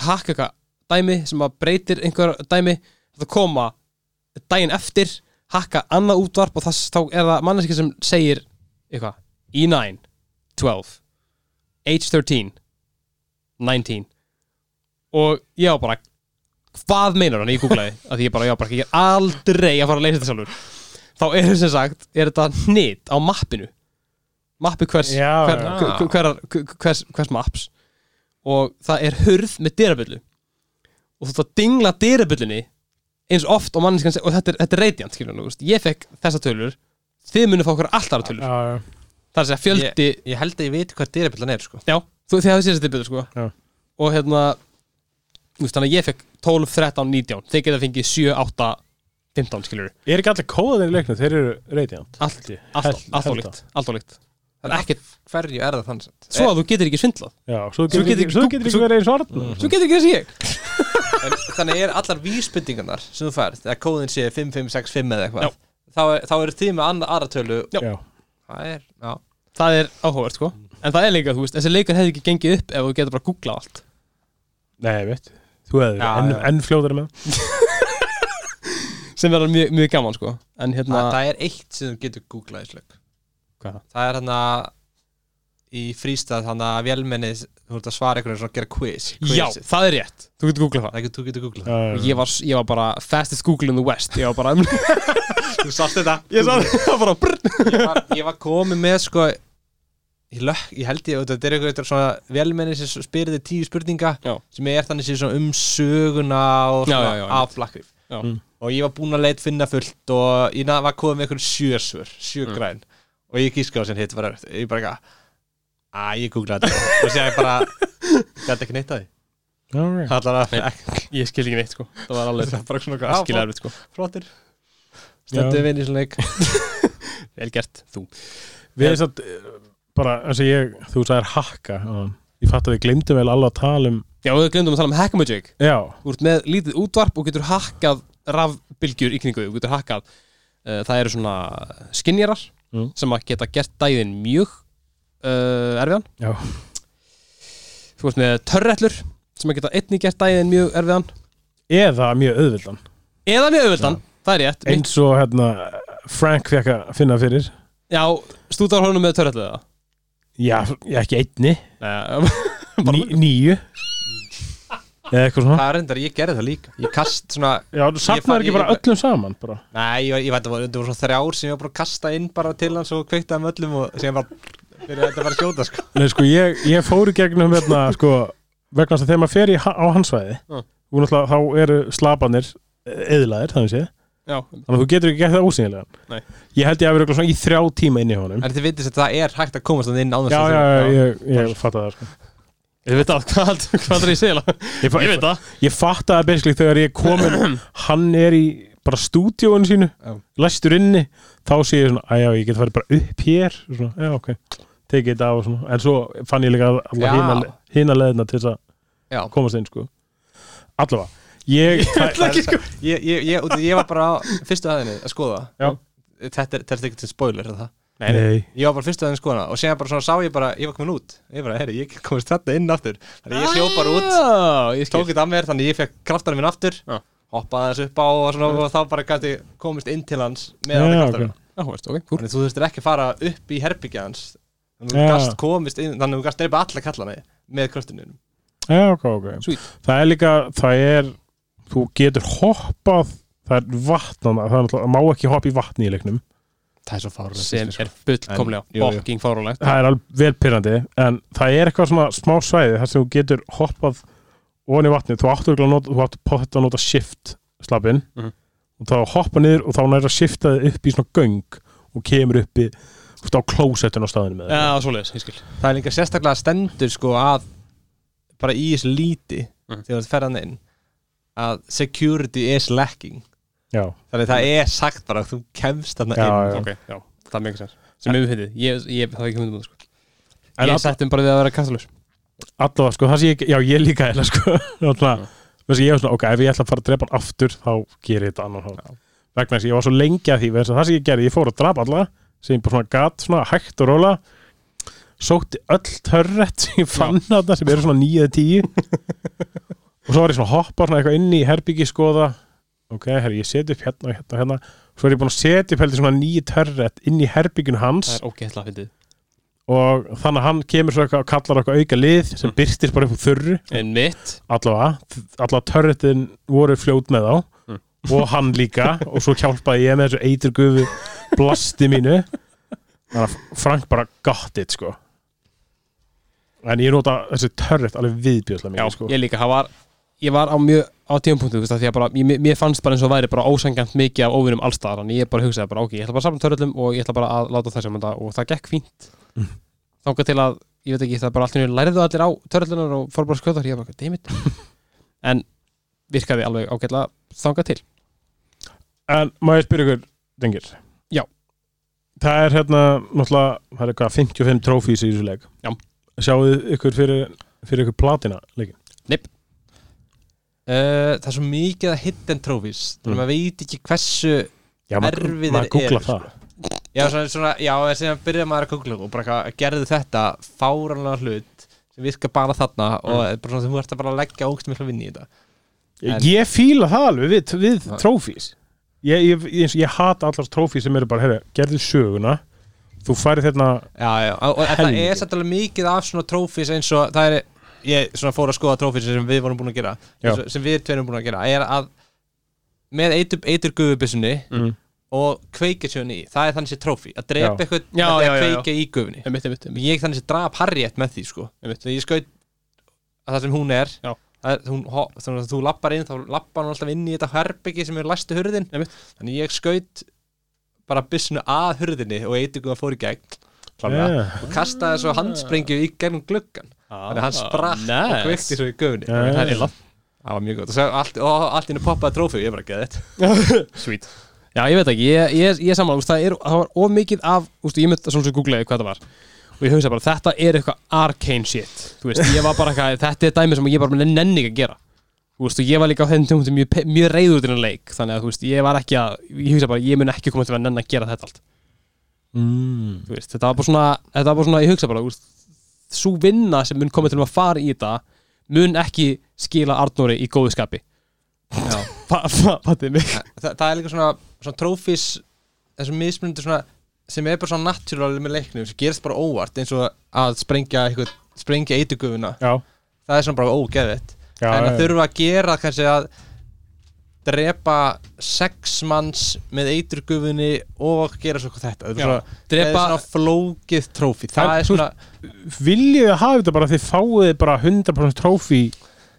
hakka eitthvað dæmi sem að breytir einhver dæmi þetta koma daginn eftir hakka annað útvarp og þess, þá er það manneski sem segir eitthvað E9, 12 age 13 19 og ég var bara hvað meinar hann, ég googlaði að ég bara, ég var bara, ég er aldrei að fara að leysa þetta sjálfur. Þá er sem sagt, er þetta hnit á mappinu? Mappi hvers Já, hver, já. hver, hver, hvers, hvers maps? Og það er hurð með dyraböllu og þú þarf að dingla dyraböllunni eins oft og manneskan seg- og þetta er, þetta er radiant skilur nú, veist. ég fekk þessa tölur þið munið fá okkur alltaf tölur já, já. það er að segja fjöldi ég held að ég veit hvað dyrabjallan er sko. já, þú, þið hafið séð þessi dyraböllu sko Já. og hérna þú veist, þannig að ég fekk 12, 13, 19 þeir geta fengið 7, 8, 15 skilur Er ekki allir kóðanir í leiknum, þeir eru radiant allt, allt, allt, allt ólíkt það er ekkert, hverju er það þannig? Svo að þú getur ekki svindlað. Já, svo Svo getur getur- ekki, svo getur ekki verið eins og Arnar svo getur ekki þessi ég. En, þannig er allar vísbendingarnar sem þú færð, eða kóðin sé 5565 eða eitthvað þá, er- þá eru þið með annað aðra tölu. Já. Já, það er, já. Það er áhugavert sko. En það er líka, þú veist, þessi leikur hefði ekki gengið upp ef þú getur bara googlað allt. Nei, ég veit. Þú hefði Já, enn, já. enn fljóðari með. (laughs) Sem verður mjög, mjög gaman sko. En hérna, það, það er eitt sem þú getur googlað í slögg hvað er það? það er hann að í frístað hann að vélmenni þú ert að svara einhvern veginn svona að gera quiz Já, quizið. það er rétt, þú getur googlað það það getur, þú getur googlað Já, og ég var, ég var bara fastest Google in the West ég var bara, (laughs) þú sást þetta ég sá það bara brr. ég var, ég var komið með sko ég, lög, ég held ég, þetta er einhver svona vélmenni sem spyrir þið tíu spurninga Já. sem er þannig sér svona um söguna og Já, svona já, já, af Blackreef Já. Mm. og ég var búinn að leit finna fullt og ég na- var komið með einhver sjösvör sjögræn og ég gíska á sem hitt var ég bara eitthvað að ég googlaði þetta. Og sér ég bara (laughs) gæti ekki neitt að því. Alright. allar að ég skil ekki neitt sko. Það var alveg það bara svona eitthvað skil erfitt sko. Flottir. Stendur við inn í svona leik. (laughs) Vel gert, þú. Við erum satt eh, bara, eins og ég, þú sagðir hakka ég fatt að við glemdum vel alveg að tala um Já, við glemdum að tala um Hackamagic já, Þú ert með lítið útvarp og getur hakkað rafbylgjur í kringu þig, þú getur hakkað uh, það eru svona skinjarar Mm. sem að geta gert dæðin mjög uh, erfiðan. Já, Þú ert með törrellur sem að geta einnig gert dæðin mjög erfiðan. Eða mjög auðvildan eða mjög auðvöldan, það er rétt. Eins og hérna Frank fekk að finna fyrir. Já, stúdar honum með törrellu eða? já, ekki einni, Nei, (laughs) eitthvað svona Það er reyndar, ég gerði það líka Ég kast svona já, þú Ég fann- ekki ég- bara öllum saman bara. Nei, ég, ég veit að það var, var svona þrjár sem ég var bara að kasta inn bara til hans og kveiktaði með öllum og sem bara fyrir þetta var að skjóta sko. Nei, sko, ég, ég fór í gegnum hérna, sko, vegna þess að þegar maður fer í, á hans svæði Já. og náttúrulega þá eru slapanir eðlaðir, þannig sé Já, þannig að þú getur ekki gert það ósýnilega Nei. ég held ég að vera örugglega svona í þrjá tíma inn í honum En þið vitið að það er hægt að komast inn á þess ég, ég að það sko. Ég veit að hvað, hvað er ég segja ég, fa Ég veit það ég fatt að það þegar ég er komin (clears throat) hann er í bara stúdíóinu sínu Já. læstur inni, þá sé ég svona að já, ég get farið bara upp hér svona, já, ok, tekið þetta á og svona. en svo fann ég líka Já. alla hina leðina til þess að komast inn sko. allavega ég, það, sko. ég, ég, ég, út- ég var bara á fyrstu aðinni að skoða Já. Þetta er, er ekki til spoiler er það Nei, nei. Ég var bara fyrstu aðinni að skoða og séðan bara svona sá ég bara, ég var komin út. Ég bara, herri, ég komist þetta inn aftur. Þannig að ég hljóð bara út, ah, Ég tók þetta af mér Þannig að ég fekk kraftarinn minn aftur. Já. Hoppaði þessu upp á og, svona, og þá bara gæti komist inn til hans með Já, þetta ok. kraftarinn Áhverst, ok, kúr Þannig að þú þurftir ekki að fara upp í herbyggja hans. Þannig að þú gast komist inn Þannig að þú gast drepa alla kallana með kraftinum já, ok, ok. Sweet. það er líka, það er þú getur hoppað það er vatn, þarna, það er náttúrulega, það má ekki hoppa í vatni í leiknum Það er svo fárlega sem er fullkomlega bokking fárulegt það er alveg vel pyrrandi en það er eitthvað svona smá svæði þar sem þú getur hoppað ofan í vatni þú áttu örugglega að nota, þú áttu pottet að nota shift slappin Mhm. og þá hoppa niður og þá nær að shifta þið upp í svona göng og kemur upp í á klósettun á staðinu með ég skil. Það er líka sérstaklega stendur sko að bara í þessu líti Mhm. þegar þú ferðan inn að security is lacking já, þannig að það er sagt bara að þú kemst þarna inn. já. Ok, já, það er mjög sens. Sem við finnið, ég, ég það er ekki hundum það sko. Ég all- settum bara við að vera kastalus allavega sko, það sé ég, já ég líka eða sko, (laughs) að ég var svona, ok, ef ég ætla að fara að drepa hann aftur, þá gerir ég þetta annan hátt. Vegna þess að ég var svo lengi að því vegna þess að það sem ég gerði, ég fór að drapa alla sem ég bara svona gat, svona hægt og róla sótti öll törrett sem ég fann þarna, sem eru svona 9-10 (laughs) og svo var ég svona að hoppa svona eitthvað inn í herbyggi skoða ok, herri, ég seti upp hérna og hérna og hérna. Svo er ég búin að setja upp heldur svona nýju törrett inn í herbygginu hans. Það er ógeðslega fyndið. Og þannig að hann kemur svo eitthvað og kallar eitthvað auka lið sem Mm. byrtist bara upp úr þurru. En mitt allavega, allavega törretin voru fljót með þá Mm. og hann líka. Og svo hjálpaði ég með þessu eiturgufu blasti mínu. Þannig að Frank bara got it sko. En ég nota þessi törret alveg viðbjöðslega Já, mikið sko. ég líka, það var Ég var á mjög á tímapunktu, þú veist, því að bara ég, mér fannst bara eins og væri bara ósangjant mikið af óvinnum allstaðar, þannig ég bara hugsaði bara, ok, ég ætla bara að safna törlum og ég ætla bara að láta þessum þetta og það gekk fínt. Mm. þangað til að, ég veit ekki, það bara allir lærðu allir á törlunar og fór bara skjóta ég bara, dammit (laughs) en virkaði alveg ágætlega þangað til. En má ég spyrja ykkur, dengir? Já. það er hérna náttúrulega, það er eitthvað 55 trófís í þessu leik Já. sjáuð ykkur fyrir, fyrir ykkur platina leikin uh, það er svo mikið að hidden trophies þannig að Mm. maður veit ekki hversu Já, maður googla eru, það. já, svona, svona, já, en síðan byrjaði maður að googla og bara gerðu þetta fáranlega hlut sem virkar bara þarna og er bara svona, þú ert að bara leggja ógst mikla vinni í þetta. En- Ég fíla það alveg við, við trófís ég, ég, ég, ég hata allar trófís sem eru bara, herri, gerðu söguna þú færið hérna Já, já, og, og það er satt alveg mikið af svona trófís eins og það er, ég fór að skoða trófís sem við vorum búin að gera Já. sem við tveir erum búin að gera, er að með eitur, eitur gufubissunni mm. og kveikja sjöðun í, það er þannig sér trófí að drepa eitthvað með því að kveikja í gufunni. Einmitt, einmitt, einmitt. ég þannig sér drap Harriet með því sko. Ég skaut að það sem hún er er hún, ho- þannig að þú lappar inn þá lappar hún alltaf inn í þetta herbyggi sem er læstu hurðin. Þannig ég skaut bara byssinu að hurðinni og eitthvað fór í gegn. Yeah. og kastaði svo handsprengju í gegnum gluggan þannig að hann sprakk og kveikti svo í gufunni. Já, Það er illa það var mjög gott. Og, svo allt, og allt inni poppaði trófi ég bara geði þetta. (laughs) Sweet. Já, ég veit ekki, ég, ég, ég saman, það, er, það var of mikið af, úst, ég myndi svona sem googlaði hvað það var. Og ég hugsa bara, þetta er eitthvað arcane shit. Þú veist, ég var bara eitthvað, þetta er dæmi sem ég bara nenni ekki að gera. Þú veist, og ég var líka á þeim tjónum mjög, mjög reyður út í þennan leik. Þannig að þú veist, ég var ekki að ég hugsa bara, ég mun ekki koma til að nenni að gera þetta allt. Mm. þú veist, þetta var bara svona, þetta var bara svona ég hugsa bara, þú veist, svo vinna sem mun koma til að fara í þetta mun ekki skila Arnóri í góðu skapi. Fatið mig. Þa, það er líka svona, svona trófís þessum mismunandi svona sem er bara svona natural með leiknum sem gerist bara óvart eins og að sprengja eitthvað, sprengja eitugufuna Já, það er svona bara ógeðvitt já, en að þurfa að gera kannski að drepa sex manns með eiturgufunni og gera svo þetta. Er svona, drepa- er flókið trófi. Það er svona Viljið þið hafa þetta bara að þið fáið bara 100% trófi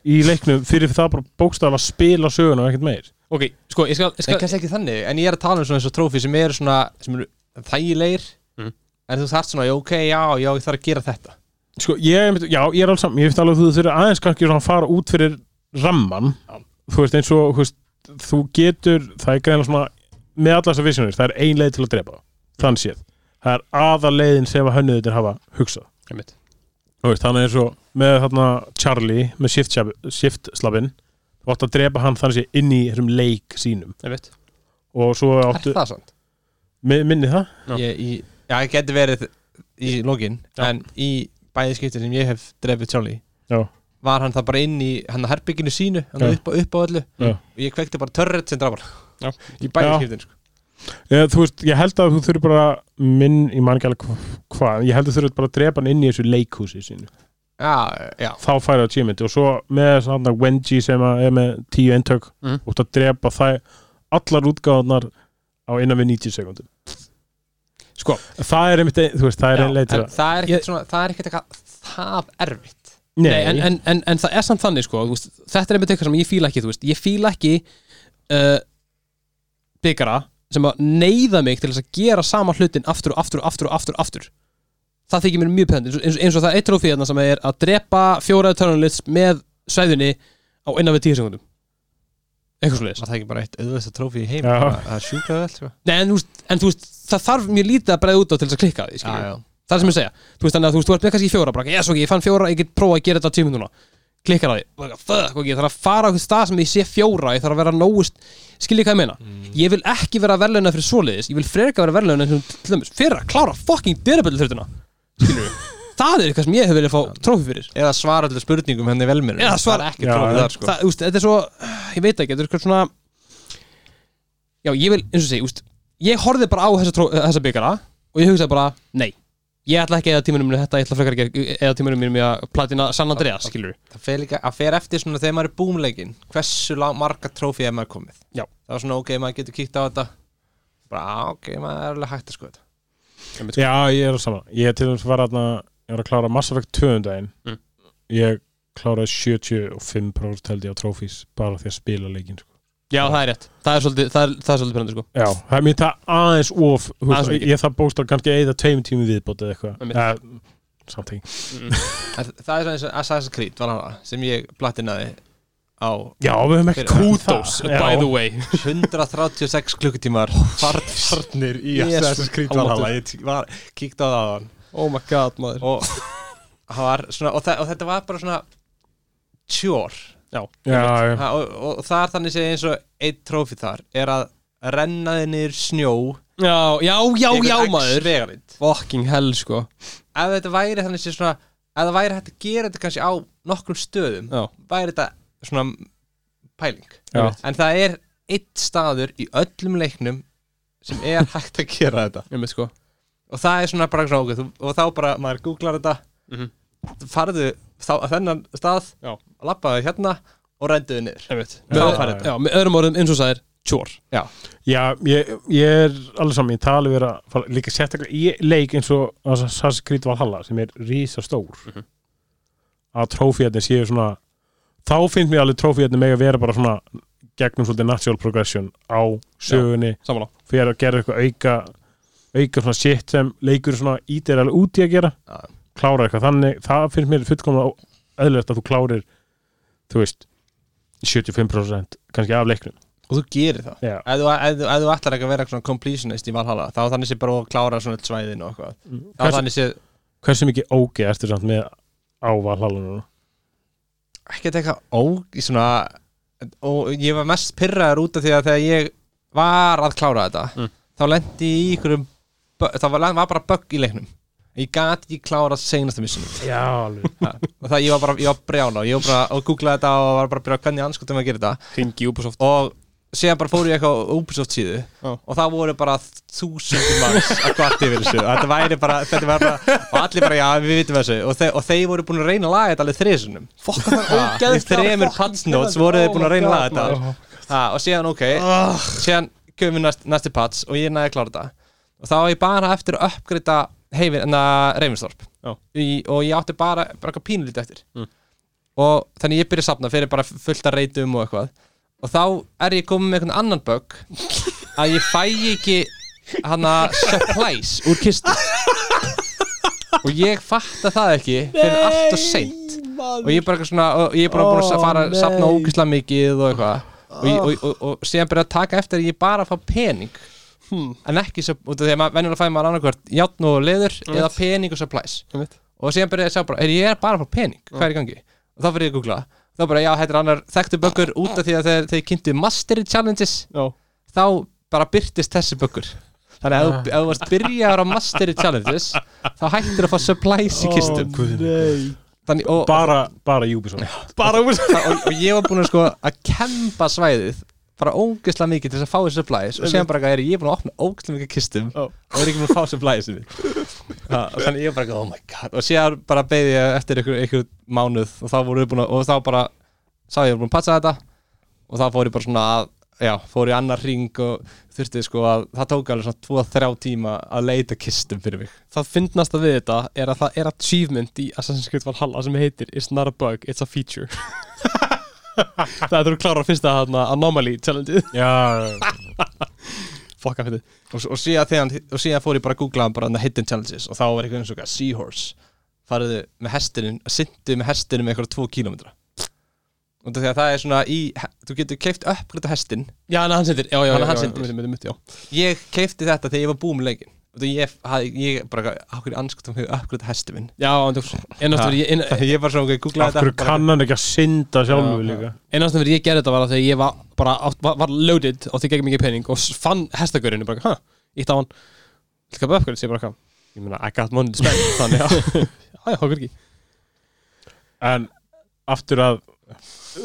í leiknum fyrir það bara bókstaflega að spila söguna og ekkert meir? Ok, sko, ég skal, ég en skal kannski ekki þannig, en ég er að tala um svona eins og trófi sem eru svona, sem eru þægilegir. Mhm. en þú þarft svona, ok, já, já, ég þarf að gera þetta. Sko, ég, já, ég er alveg saman, ég finnst alveg að þú þurfir aðeins kannski svona að fara út fyrir ramman Já. þú veist eins og þú, veist, þú getur, það er greinlega svona með allar þessar visionir, það er ein leið til að drepa þann séð, það er aða leiðin sem að hönnuðutir hafa hugsað Einmitt. Þú veist, þannig eins og með þarna Charlie með shift, shift slabin þú átt að drepa hann þannig sé inn í þessum leik sínum og svo er áttu, það sant? mi- minni það Já. Ég, í, já, það geti verið í lokin Já. en í bæði skipti sem ég hef drefið Charlie Já. Var hann það bara inn í hann að herbygginu sínu, hann Já. upp, á- upp á öllu Já. og ég kveikti bara törrið sem drafar Já. í bæði Já. skiptin sko. Þú veist, ég held að þú þurfir bara minn, ég man ekki alveg hva- hvað ég held að þú þurfir bara að drepa hann inn í þessu leikhúsi sínu já, já, þá færi það achievement og svo með svona Wenji sem að er með tíu eintök og þú að drepa það allar útgáðunar á innan við 90 sekundum Sko. það er einmitt, ein- þú veist, það er að það er ekkert svona það er ekkert eitthvað það erfitt Nei, en, en, en, en það er samt þannig sko, þú veist, þetta er einmitt eitthvað sem ég fíla ekki þú veist, ég fíla ekki uh, byggara sem að neyða mig til að gera sama hlutin aftur og aftur og aftur og aftur, og aftur. það þykir mér mjög pæðandi eins, eins og það er eitt trófið þarna sem er að drepa fjóraði törnulits með sveðunni á innan við tíu sekundum eitthvað var það ekki bara eitt auðvitað trófi í heim það er vel sko. Nei, en, þú veist, en þú veist, það þarf mjög lítið að breiða út á til þess að klikka því já, skilurðu. já. Það er sem ég segja. Þú veist þannig að þú veist, þú ert með kannski fjóra bara, yes, ok, ég fann fjóra, ég get prófa að gera þetta á tímum núna klikkar á því, fuck, ok, ég þarf að fara á einhvern stað sem ég sé fjóra, ég þarf að vera nógust. Skiljið hvað ég meina, ég vil ekki vera verðlauna fyrir svoleiðis, ég vil freka vera verðlauna fyrir að klára fucking dyraböldu þurftuna, skilur (laughs) það er eitthvað sem ég hef viljað fá trófi fyrir. Eða svara allir spurningum henni velminu Eða svara- ekki trófi sko. þetta er svo, ég veit ekki, þetta er eitthvað svona já, ég vil, eins og segi, ég horfði bara á þessa, þessa byggara og ég hugsaði bara, nei ég ætla ekki að eða tímanum minni þetta, ég ætla frekar að gera eða tímanum minni að platina San Andreas, skilur það fer líka að fer eftir svona þegar maður er búmleikin hversu lang, marga trófi er maður komið. Já. það var svona ok, maður getur kíkt á þetta. Bara á, ok, maður er alveg hægt að sko þetta. Já, ég er að sama. Ég er til dæmis að ég var að klára Mass Effect 2 um daginn. Mm. ég kláraði 75% held ég á trófís bara því að spila leikin sko. Já, það er rétt, það er svolítið það er, það er svolítið pyrrandi, sko. Já, það er mér það aðeins of þú Aðeins of mikið. ég það bóstar kannski eða tveim tími viðbót eða eitthvað. Einmitt. ja, samt ekki En það er svona eins og Assassin's Creed var hana, sem ég platinaði á Já, við höfum ekki Kudos, það. by Já. the way 136 klukkutímar. Farnir í Assassin's Creed var hana ég tí- var, kíkti á það á hann oh my god, maður. Og, (laughs) það var svona, og, þa og þetta var bara svona tjór Já, já, Ha, og, og, það er þannig sé eins og eitt trófi þar er að renna þið niður snjó. Já, já, já, já, maður. vegarind fucking hell, sko. Ef þetta væri þannig sé svona ef það væri hægt að gera þetta kannski á nokkrum stöðum já, væri þetta svona pæling. Já. en það er eitt staður í öllum leiknum sem er (laughs) hægt að gera þetta. Ég með, sko. Og það er svona bara svona okkur og þá bara maður googlar þetta. Mhm. farðu þennan stað Já. lappaðu hérna og renduðu niður. Já, með, já, já. já, með öðrum orðum, eins og er tjór Já, ég, ég er alveg saman, við að fara, líka sérstaklega í leik eins og Creed Valhalla sem er rísa stór Mhm. að trófíðarnir séu svona þá finnst mér alveg trófíðarnir meg að vera bara svona gegnum svolítið natural progression á sögunni. Samanlá fyrir að gera eitthvað auka auka svona shit sem leikur svona ítir alveg út í að gera. Já. Klára eitthvað þannig, það finnst mér fullkomna eðlilegt að þú klárir þú veist 75% kannski af leiknum. Og þú gerir það. Já. ef þú, ef, þú- ef þú ætlar ekki að vera svona completionist í Valhalla þá þannig sé bara að klára svona svæðin og eitthvað. Þá er Hversu- þannig sé Hversu mikið ógeð ertu samt með á Valhalla Ekkert eitthvað ó, í svona og ég var mest pyrraður út af því að þegar ég var að klára þetta Mm. þá lendi í ykkurum það var, var bara bugg í leiknum ég gat ekki klára seinasta missunum Já, alveg. Og það ég var bara, ég var brjána ég var bara að googla þetta og var bara að byrja hvernig anskotum að gera þetta. Hringi Ubisoft. Og síðan bara fór ég eitthvað á Ubisoft síðu Já. og það voru bara þúsundir manns að kvart yfir þessu. Og þetta væri bara, þetta var bara og allir bara, já, við vitum þessu. Og, þe og þeir voru búin að reyna að laga þetta alveg þrisunum í þremur patch notes voru þeir búin að reyna að laga þetta. Ha, og síðan, ok, síðan kemur við næst, næsti patch og ég næði að klára þetta. Og þá var ég bara eftir að uppgreita Reyfinstorp Já. og ég átti bara, bara pínulítið eftir. Mm. og þannig ég byrja að safna fyrir bara fullt að reytum og eitthvað. Og þá er ég komið með einhvern annan bug (laughs) að ég fæ ekki hana supplies úr kistu. Og ég fatta það ekki fyrir allt og seint. Og ég er bara svona og ég er bara búin að fara að safna ógislega mikið og eitthvað. Og, ég, og, og, og síðan byrja að taka eftir að ég bara fá pening Hmm. en ekki svo, út af því að maður venjulega fæði maður annarkvört játn og leður eða pening og supplies. Og síðan byrja ég að sjá bara, er ég er bara að fá pening, hvað er í gangi? Og þá fyrir ég að googla, þá bara, já, þetta er annar þekktu böggur út af því að þeir, þeir kynntu mastery challenges, Já. Þá bara byrtist þessi böggur. Þannig að ef þú- ef þú varst byrjaðar á mastery challenges þá hættir að fá supplies í kistum. þannig, og, Bara, bara Ubisoft. Bara Ubisoft. (laughs) Og, og ég var búin að sko að kempa svæðið bara ógeðslega mikið til þess að fá þessi supplies og séðan bara eitthvað, er ég er búin að opna ógeðslega mikið kistum Já. og er ekki búin að fá supplies og þannig ég var bara eitthvað, oh my god. og séðan bara beði ég eftir ykkur, ykkur mánuð og þá voru við búin að og þá bara sá ég að búin að patsa þetta og þá fór ég bara svona að já, fór ég annar ring og þurfti sko að það tók alveg svona 2-3 tíma að leita kistum fyrir mig. Það fyndnasta við þetta er að það er achievement í Assassin's Creed Valhalla sem heitir It's not a bug, it's a feature (laughs) Það er þú klárar fyrsta hana, anomaly challenge Já, (laughs) Fokka fyrir og, og, síðan, þegar, og síðan fór ég bara að googla bara hidden challenges og þá var eitthvað eins og eitthvað seahorse. Fariðu með hestinin syndu með hestinin með eitthvað 2 kilometra og því að það er svona í þú getur keift uppgræta hestin Já, hann sendir, já, já, Hann- já, hann já, syndir. já, já, já, já. ég keifti þetta þegar ég var búið með leikin ég, ég bara ákveði anskotum hefur uppgræta hesti minn Já, en þú Einastur (laughs) ég, bara svona, ok, googla þetta hverju bara- kann hann ekki að synda sjálfur Já, líka einastur fyrir ég gerði þetta var að þegar ég var bara átt, var, var loaded og því gegn mikið pening og fann hestagörinu bara, hæ, ítt á hann. Vilka bara uppgöld, ég bara, hvað? Ég meina, I got money to spend (laughs) Þannig, já, já, okkur ekki. En aftur að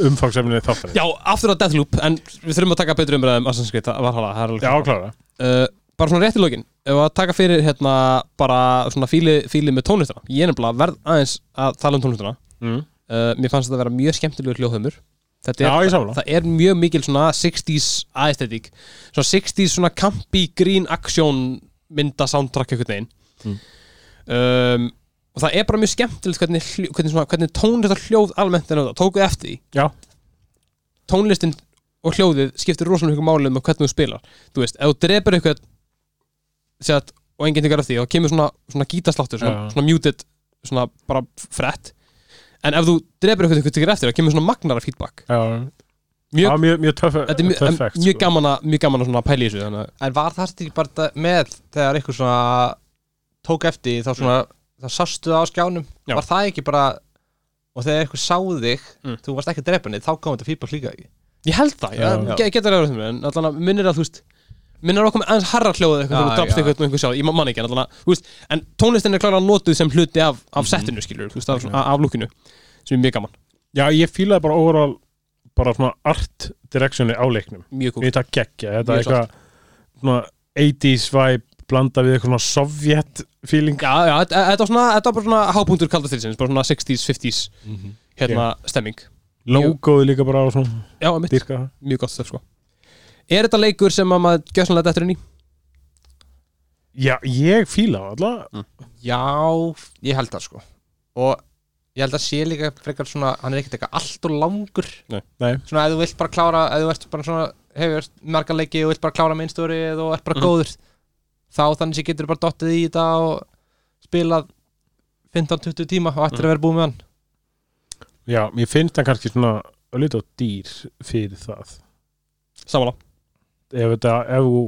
umfangsefninu þáttanir Já, aftur á Deathloop, en við þurfum að taka betur umræðum Assassin's Creed, það var hala, það er alveg Já, bara svona rétt í lokin ef að taka fyrir hérna bara svona fíli, fíli með tónlistana ég er nefnilega verð aðeins að tala um tónlistana mm. uh, mér fannst þetta að vera mjög skemmtilegur hljóðhömmur þetta Já, er, ég sammála. það er mjög mikil svona 60s aesthetic svona 60s svona campy green action mynda soundtrack einhvern veginn Mm. um, og það er bara mjög skemmtilegt hvernig, hvernig, svona, hvernig tónlistar hljóð almennt er þetta, tókuð eftir því Já. tónlistin og hljóðið skiptir rosalega ykkur máli um hvernig þú spilar þú veist, ef þú drepur eitthvað set, og enginn tekur eftir því þá kemur svona, svona gítasláttur svona, svona muted, svona bara frett en ef þú drepur eitthvað eitthvað tekur eftir þá kemur svona magnara feedback Já, mjög, Já, mjög, mjög töff þetta er mjög, töff fact, mjög sko. gaman að mjög gaman að svona pæla í þessu þannig að en var það ekki bara þetta með þegar eitthvað svona tók eftir þá svona þá sástu það á skjánum Já. var það ekki bara og þegar eitthvað sáðu þig Mm. þú varst ekki að drepa henni þá kom þetta feedback líka ekki ég held það, Já. já, já. getur að vera það en allan að minnir að þú veist minnir að koma aðeins harra hljóðið eitthvað þegar þú drafst eitthvað með einhver sjálf, ég man ekki en allan að, þú veist, en tónlistin er klára notuð sem hluti af, Mhm. af settinu skilur, þú veist, af, af, af lúkinu sem er mjög gaman, Já, ég fílaði bara overall bara svona art directioni á leiknum. Mjög kúl þetta geggja, þetta er eitthvað svona 80s vibe blanda við eitthvað svona sovjet feeling. Já, já, þetta var svona, þetta var bara svona hápunktur kalda styrsins, bara svona 60s, 50s hérna stemming. Logoði líka bara á svona dyrka mjög gott stöf sko Er þetta leikur sem að maður gjössanlega dettur inn í? Já, ég fíla það alltaf já, ég held það sko. Og ég held að sé líka frekar svona, hann er ekkert eitthvað allt og langur. Nei, svona ef þú vilt bara klára ef þú ert bara svona, hefur marga leiki og vilt bara klára mainstory eða þú ert bara Mhm. góður þá þannig sé getur bara dottið í þetta og spilað 15-20 tíma og ættir að vera búið með hann. Já, mér finnst það kannski svona öllítið á dýr fyrir það. Samanlá ef þetta, ef þú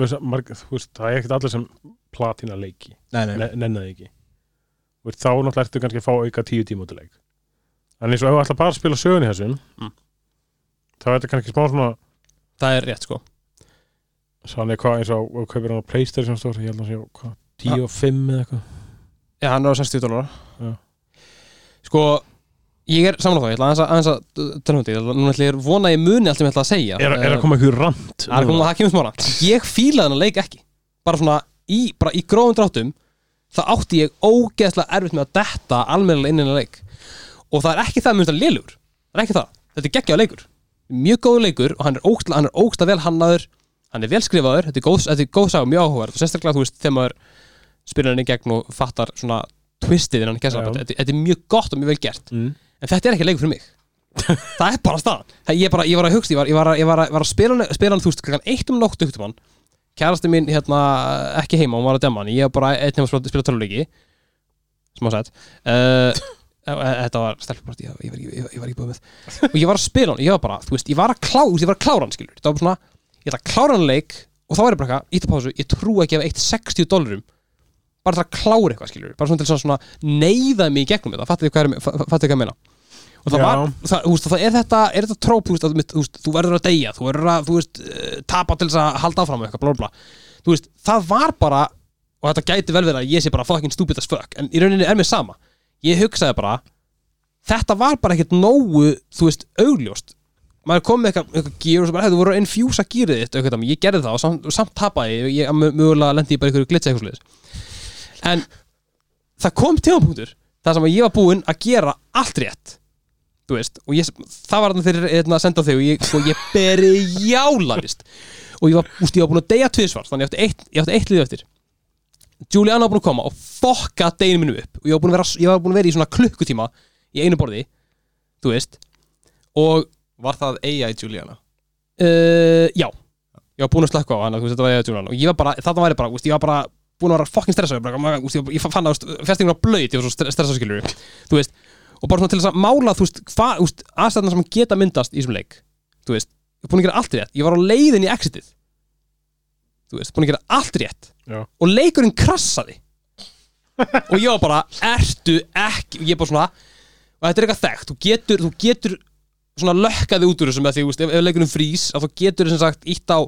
veist, marg, veist, það er ekkert allir sem platina leiki, nennaði ekki. Og þá náttúrulega ertu kannski að fá auka tíu tíma út í leik. En eins og ef þú ætla bara að spila sögun í þessum Mm. þá er þetta kannski smá svona það er rétt sko. Þannig hvað eins og kaupir hann á Playstation stór ég held að hann sé á hvað, 10 og 5 eða eitthvað? Já, hann er á 60 dólar. Sko, ég er samanlega þá, ég ætla aðeins að, aðeins að tala um þetta, núna ætla ég vona ég muni allt sem ég ætla að segja. Er, er Eh, að koma einhver rant Það er komið að það kemur smára Ég fílaði hann að leik ekki. Bara svona í, bara í gróðum dráttum Það átti ég ógeðslega erfitt með að detta almennilega inn í þennan leik. Og það er ekki það að mjög lélugur Það er ekki það, þetta er geggjaður leikur. Mjög góður leikur og hann er ógeðslega, hann ógeðslega vel hannaður. Hann er vel skrifaður, þetta er góð, þetta er góð saga mjög áhugaður Og sérstaklega þú veist þegar maður spyrir hann í gegn og fattar svona twistið innan þetta, þetta er mjög gott og mjög vel gert. Mm. En þetta er ekki leikur fyrir mig. Það er bara staðan. Ég, bara, ég var að hugsa, ég var, ég var, að- ég var, að, var að spila hann, þú veist, klokkan eitt um nótt um hann. Kærasti mín hérna ekki heima, hún var að demma hann. Ég var bara einn heima að spila, töluleiki smá sætt. Uh, þetta var stelpubart ég, var ekki- búið með og ég var að spila hann, ég var bara, þú veist, ég var að klá þú veist, ég var að klára hann, skilur, þetta var bara svona ég ætla að klára hann leik og þá er ég bara eitthvað, ítt að pásu ég trú ekki að eitt 60 dólarum bara til að klára eitthvað, skilur bara svona til að svona neyða mig í gegnum þetta. Fattu þið hvað, ég meina? Og það Já. var, það, þú veist, það er þetta er þetta tróp, þú veist, að, þú veist, þú verður að deyja þú verður að, þú veist, eh, tapa til þess að halda áfram eitthvað, blá, blá, þú veist, það var bara og þetta gæti vel verið að ég sé bara fucking stupid as fuck en í rauninni er mér sama. Ég hugsaði bara þetta var bara ekkert nógu, þú veist, augljóst. Maður kom með eitthvað, eitthvað gýr og svo bara, hefðu voru að infjúsa gýrið þitt eitthvað, ég gerði það og samt, samt tapaði ég, ég mö- mögulega lendi ég bara ykkur glitsa eitthvað en það kom tímapunktur þar sem ég var búinn að gera allt rétt þú veist, og ég, það var þarna þegar hérna, að senda á þig og ég, sko, ég beri jálarist og ég var, úst, ég var búinn að deyja tvisvar þannig ég átti eitt, ég átti eitt lið eftir. Juliana var búinn að koma og fokka deginu mínu upp. Og ég var búinn að búinn að vera í svona klukkutíma í einu borði, þú veist. Og Var það AI Juliana? uh, já. Ég var búinn að slökka á þú veist, þetta var ég að Juliana. Og ég var bara, þarna væri bara, úst, ég var bara búinn að vera fokkin stressað, ég, fann að festingun var blöyt, ég var svo stre- stressað skilur þú veist, og bara svona til þess að mála þú veist, hvað, aðstæðna sem geta myndast í þessum leik, þú veist, ég búinn að gera allt rétt. Ég var á leiðin í exitið þú veist, búinn að gera allt rétt. Já. og leikurinn krassaði. Og ég var bara, ertu ekki og ég bara svona, og þetta er eitthvað þekkt. Þú getur, þú getur svona lökkaði út úr þessu með því, þú veist, ef, ef leikurinn frýs að þú getur sem sagt ítt á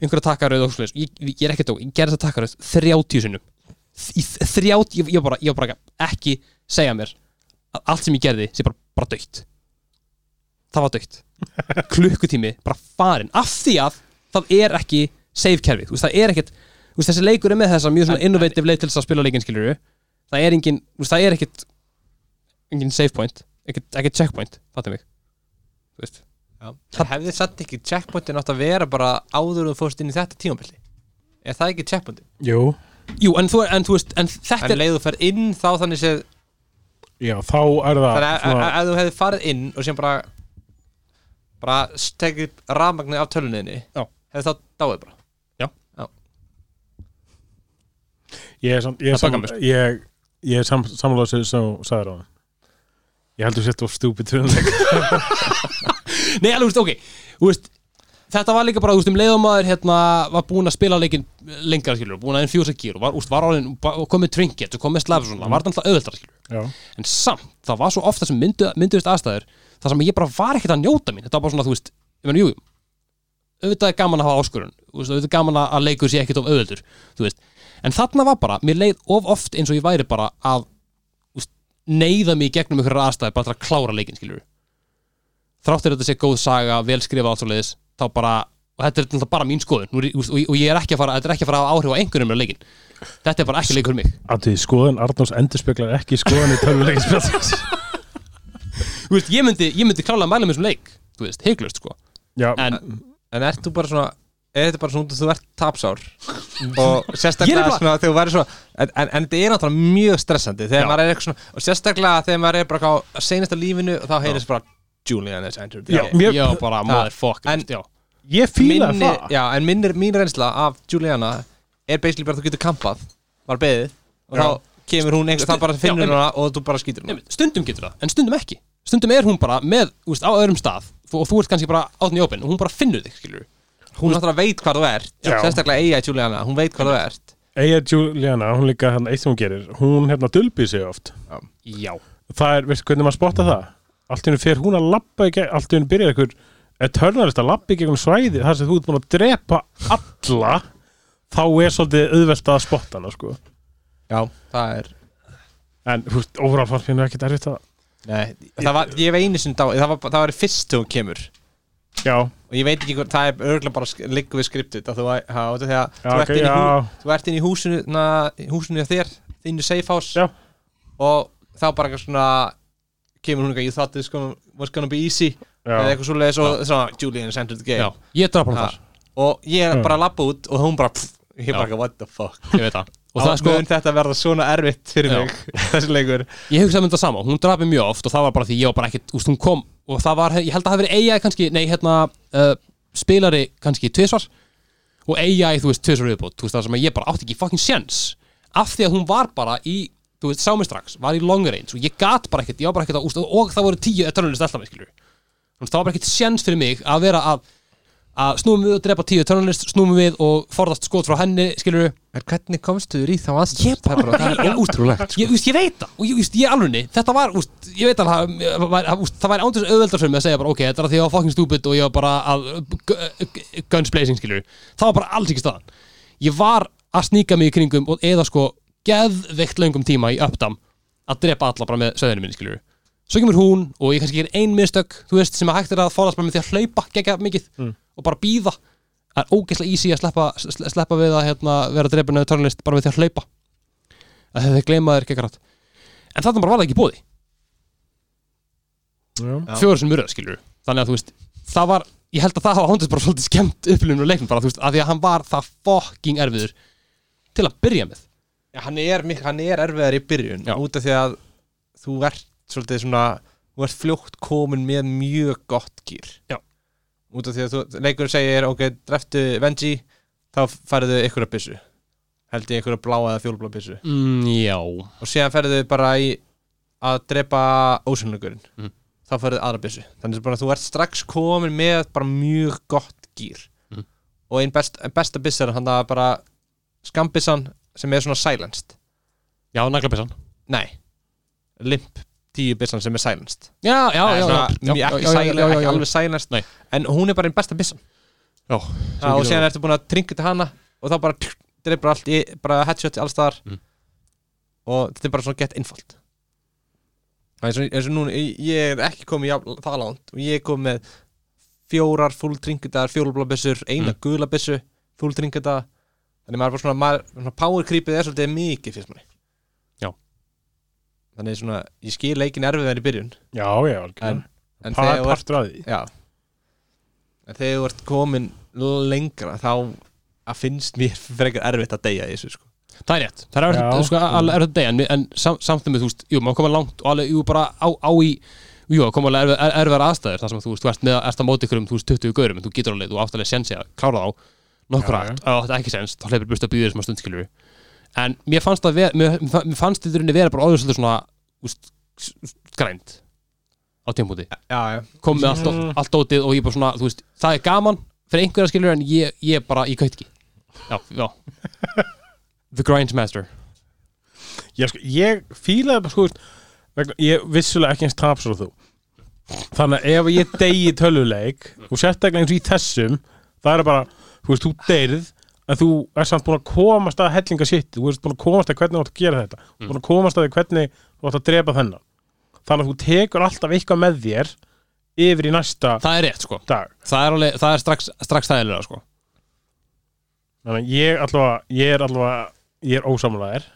einhverja takkaröð og svona, ég, ég er ekki tók ég gerði þessa takkaröð 30 sinnum. Í 30, ég, ég, bara, ég bara ekki segja mér að allt sem ég gerði sé bara, bara dögt það var dögt (laughs) klukkutími, bara farin af því að það er ekki save kerfið, þú veist, það er þú veist, þessi leikur er með þessa mjög svona innovative leið til þess að spila leikinn skilur það er engin, þú veist, það er ekkit engin save point, ekkit, ekkit checkpoint fattu mig, þú veist Það hefði satt ekki checkpointin átt að vera bara áður og þú fórst inn í þetta tímabilli Er það ekki checkpointin? Jú, Jú, en þú, en þú veist, en þetta En er leiðu þú fer inn þá þannig séð já, þá er það Þannig að þú hefði farið inn og sem bara bara tekið rafmagnið af tölunniðinni Já. hefði þá dáið bara? Ég er samt ég er sam, ég, ég er sam, sem þú sagðir á það Ég heldur sér of stúpid fyrir leik (laughs) Nei, alveg, ok Þú veist, Þetta var líka bara, þú veist, um leiðumadur hérna, var búinn að spila leikinn lengar, skilur, búinn að infjúsa gýr og var, úst, var og kom með trinket og kom með slaf og svona, var þetta alltaf auðvöldar, skilur Já, en samt, það var svo ofta sem myndu, mynduðist aðstæður þar sem ég bara var ekkert að njóta mín. Þetta var bara svona, þú veist, ég meni, jú auðvitað er gaman að hafa áskurun auðvitað er gaman að leikur sé ekkert of auðvöldur þú veist, en þarna var bara, mér leið of oft eins og ég væri bara að neyða mig í gegnum ykkur aðstæður bara til að klára leikinn, skilur þráttur þetta sé góð saga, vel skrifa allt svo leiðis, þá bara og þetta er náttúrulega bara mín skoðun. Nú er ég- þú veist, og, og ég er ekki að fara, þetta er ekki að fara að áhrif á einhverjum með leikin þetta er bara ekki leikur fyrir mig. Að því skoðun Arnórs endurspeglar ekki skoðun í tölvuleikinspjall (laughs) Þú veist, ég myndi, ég myndi klálega mæla með þessum leik þú veist, heiklust sko. Já, en En ert þú bara svona Er þetta bara svona út að þú ert tapsár? (laughs) Og sérstaklega bara- svona þegar þú væri svona En, en, en þetta er náttúrulega mjög stressandi Þegar Já. maður er eitthvað svona Og sérstaklega þegar maður er bara á seinasta lífinu Og þá heyrðist bara Julian the Já, mér- já, bara já. ég fíla Minni- það. Já, en minnir, mín reynsla af Juliana Er basically bara að þú getur kampað Bara beðið Og Já. þá kemur hún einhver, Stu- þá bara finnur já, hún hana Og þú bara skýtur hún stundum getur það, en stundum ekki. Stundum er hún bara með, þú veist, á öðrum stað og þú ert kannski bara átni í opinn og hún bara finnur þig, skilur Hún náttúrulega veit hvað þú ert Já. Sérstaklega eiga Juliana Hún veit hvað þú ert. Eija Juliana, hún líka hann eitt sem hún gerir, hún hérna dulbið sig oft. Já, það er, veistu hvernig maður spotta það allt í hennu fer hún að gegn allt í hennu byrjar einhver eternalist að labba í gegnum svæði þar sem þú ert búin að drepa alla þá er svolítið auðvelt að spotta hana sko. Já, það er en þú veist, fannst mér nú ekkert erfitt að Nei, það var, ég hef einu sinni dá það var, það var fyrst þegar hún kemur. Já, og ég veit ekki hvort, það er örgulega bara liggur við skriptið þú, ert inn í hú, ert inn í húsinu na, húsinu þér, þínu safe house. Já. og þá bara eitthvað svona kemur hún eitthvað, you thought this gonna, was gonna be easy? Eða eitthvað svo leiðis og svona Julian is entered the game. Já, ég draf hann Ha. þar. Og ég Já. bara lappa út og hún bara pff, ég bara what the fuck? Ég veit það. (laughs) Og það sko, mun þetta verða svona erfitt fyrir Já. mig (laughs) þessi leikur. Ég hugsaði um þetta sama. Hún draf mig mjög oft og það var bara því ég var bara ekkit Úst, hún kom og það var, ég held að það hafi verið AI kannski Nei, hérna, uh, spilari kannski tvisvar Og AI, þú veist, tvisvar viðbútt Þú veist, það sem að ég bara átti ekki fucking sjens Af því að hún var bara í Þú veist, sá mig strax, var í long range Og ég gat bara ekkit, ég var bara ekkit að úst, Og það voru tíu eternalist alltaf skilur það var bara ekkit sjens fyrir mig að vera að að snúum við og drepa tíu eternalist snúum við og forðast skot frá henni skilur En hvernig komstu þér í þá aðstæð? Ég bara- það er, ótrúlegt sko. ég, ég veit það og ég, ég alveg þetta var, úst, ég veit að- það væri ándur auðveldar fyrir mig að segja bara ok, þetta er því að ég var fucking stupid og ég var bara að gu- guns blazing skilur það var bara alls ekki staðan ég var að sníka mig í kringum og eða sko geðveikt löngum tíma í uppdam að drepa alla bara með söðinu minni skilur svo kemur hún og ég kannski ger ein mistök þú veist sem að hægt er að forðast bara með því að hlaupa gegga mikið Mm. og bara býða það er ógeðslega easy að sleppa, sle- sleppa við að hérna, vera drepa neður törnlist bara með því að hlaupa. Að þeir gleyma þér geggar en þarna bara var það ekki. Já. fjóður sem murða skilur þannig að þú veist það var ég held að það hafa hóndist bara svolítið skemmt upplifinu og leiknum bara þú veist að því að hann var það fucking erfiður til að byrja með Já, hann, er, hann er erfiðar í byrjun Já. út af því að þú ert svolítið svona þú ert fljótt komin með mjög gott gýr Já. út af því að þú, leikur segir ok, dreftu Vengi þá færðu ykkur að byssu held ég ykkur að bláa eða fjólblá byssu mm, já og síðan ferðu bara í að drepa ósynlugurinn Mhm. þá ferðu aðra byssu þannig að bara, þú ert strax komin með bara mjög gott gýr Mhm. og einn best, besta byssa er hann að bara skambissan sem er svona silenced. Já, naglabissan nei, limp tíu byssan sem er silenced. Já, já, já, já, já, já, ekki, já, silent, já, já, ekki já. alveg silenced Nei. en hún er bara einn besta byssan. Já, Já, og síðan ertu búin að tringa til hana og þá bara dreipur allt í, bara headshot alls staðar. Mm. og þetta er bara svona gett einfalt. Eins og, eins og núna ég, ég er ekki komið jafn- það langt. Og ég er komið með fjórar fulltringatar, fjólblabissur eina Mm. gula bissu, fulltringata þannig maður er bara svona, maður, svona power creepið er svolítið mikið fyrst manni. Já. þannig svona, ég skil leikin erfið í byrjun. Já, já, en, en það þegar þú ert partur af því. Já. En þegar þú ert komin lengra þá að finnst mér (laughs) frekar erfitt að deyja í þessu sko. það er rétt, það er erfitt, sko, alveg erfitt að deyja en, en sam, samt um þú veist, jú, maður koma langt og alveg, jú, bara á, á í jú, að koma alveg erfið, er, erfiðar aðstæður þar sem þú veist, þú ert með, að móti ykkur um, þú veist, 20 gaurum en þú getur alveg, þú átt alveg sensi að klára þá nokkur já. rætt, ef það ekki sens þá hleypir búst að býða þessum að stund skilur en mér fannst það, mér, mér fannst þetta rauninni vera bara áður svolítið svona, s- grænt á tímpúti kom með allt, allt dótið og ég bara svona, þú veist, það er gaman fyrir einhverja skilur en ég, ég bara, ég kautt ekki. Já, já. (laughs) The Grindmaster ég, sko, ég fílaði bara sko veist, ég vissulega ekki eins tapsar þú. Þannig að ef ég degi tölvuleik og sérstaklega eins og í þessum það er bara, þú veist, þú deyrð en þú er samt búin að komast að hellinga sitt, þú veist búin að komast að hvernig þú átt að gera þetta. Mm. búin að komast að hvernig þú átt að drepa þennan. Þannig að þú tekur alltaf eitthvað með þér yfir í næsta það er rétt, sko. dag. Það er, alveg, það er strax, strax þægilega, sko. Þannig að ég allavega, ég er allavega ég er ósamlæðir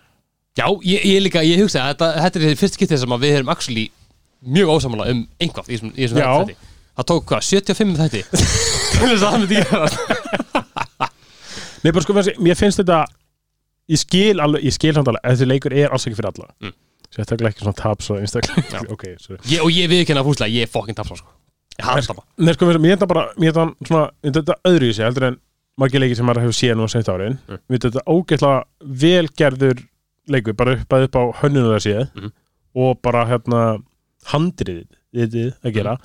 já, ég, ég líka, ég hugsa þetta, þetta er fyrst skiptið sem að við erum actually mjög ósamála um einhvað í þessum- þætti. Það tók hvað, 75 þætti (laughs) til þess að það myndi gera Nei, bara sko, mér- finnst þetta ég skil alveg, ég skil samt alveg að þessi leikur er alls ekki fyrir alla. Mm. sérstaklega ekki svona taps og einstaklega (laughs) ok, sorry. Ég, og ég viðkenna fúslega, ég er fokkin tapsá, sko. Ég hafa það bara Nei, sko, mér mér þetta bara, mér þetta svona finnst þetta öðru í sig, heldur en margir leikir sem maður hefur séð nú á seitt árin. Mm. mér finnst þetta ógeðslega velgerður leikur, bara upp að upp á hönnunu það séð Mhm. og bara hérna handriðið að gera.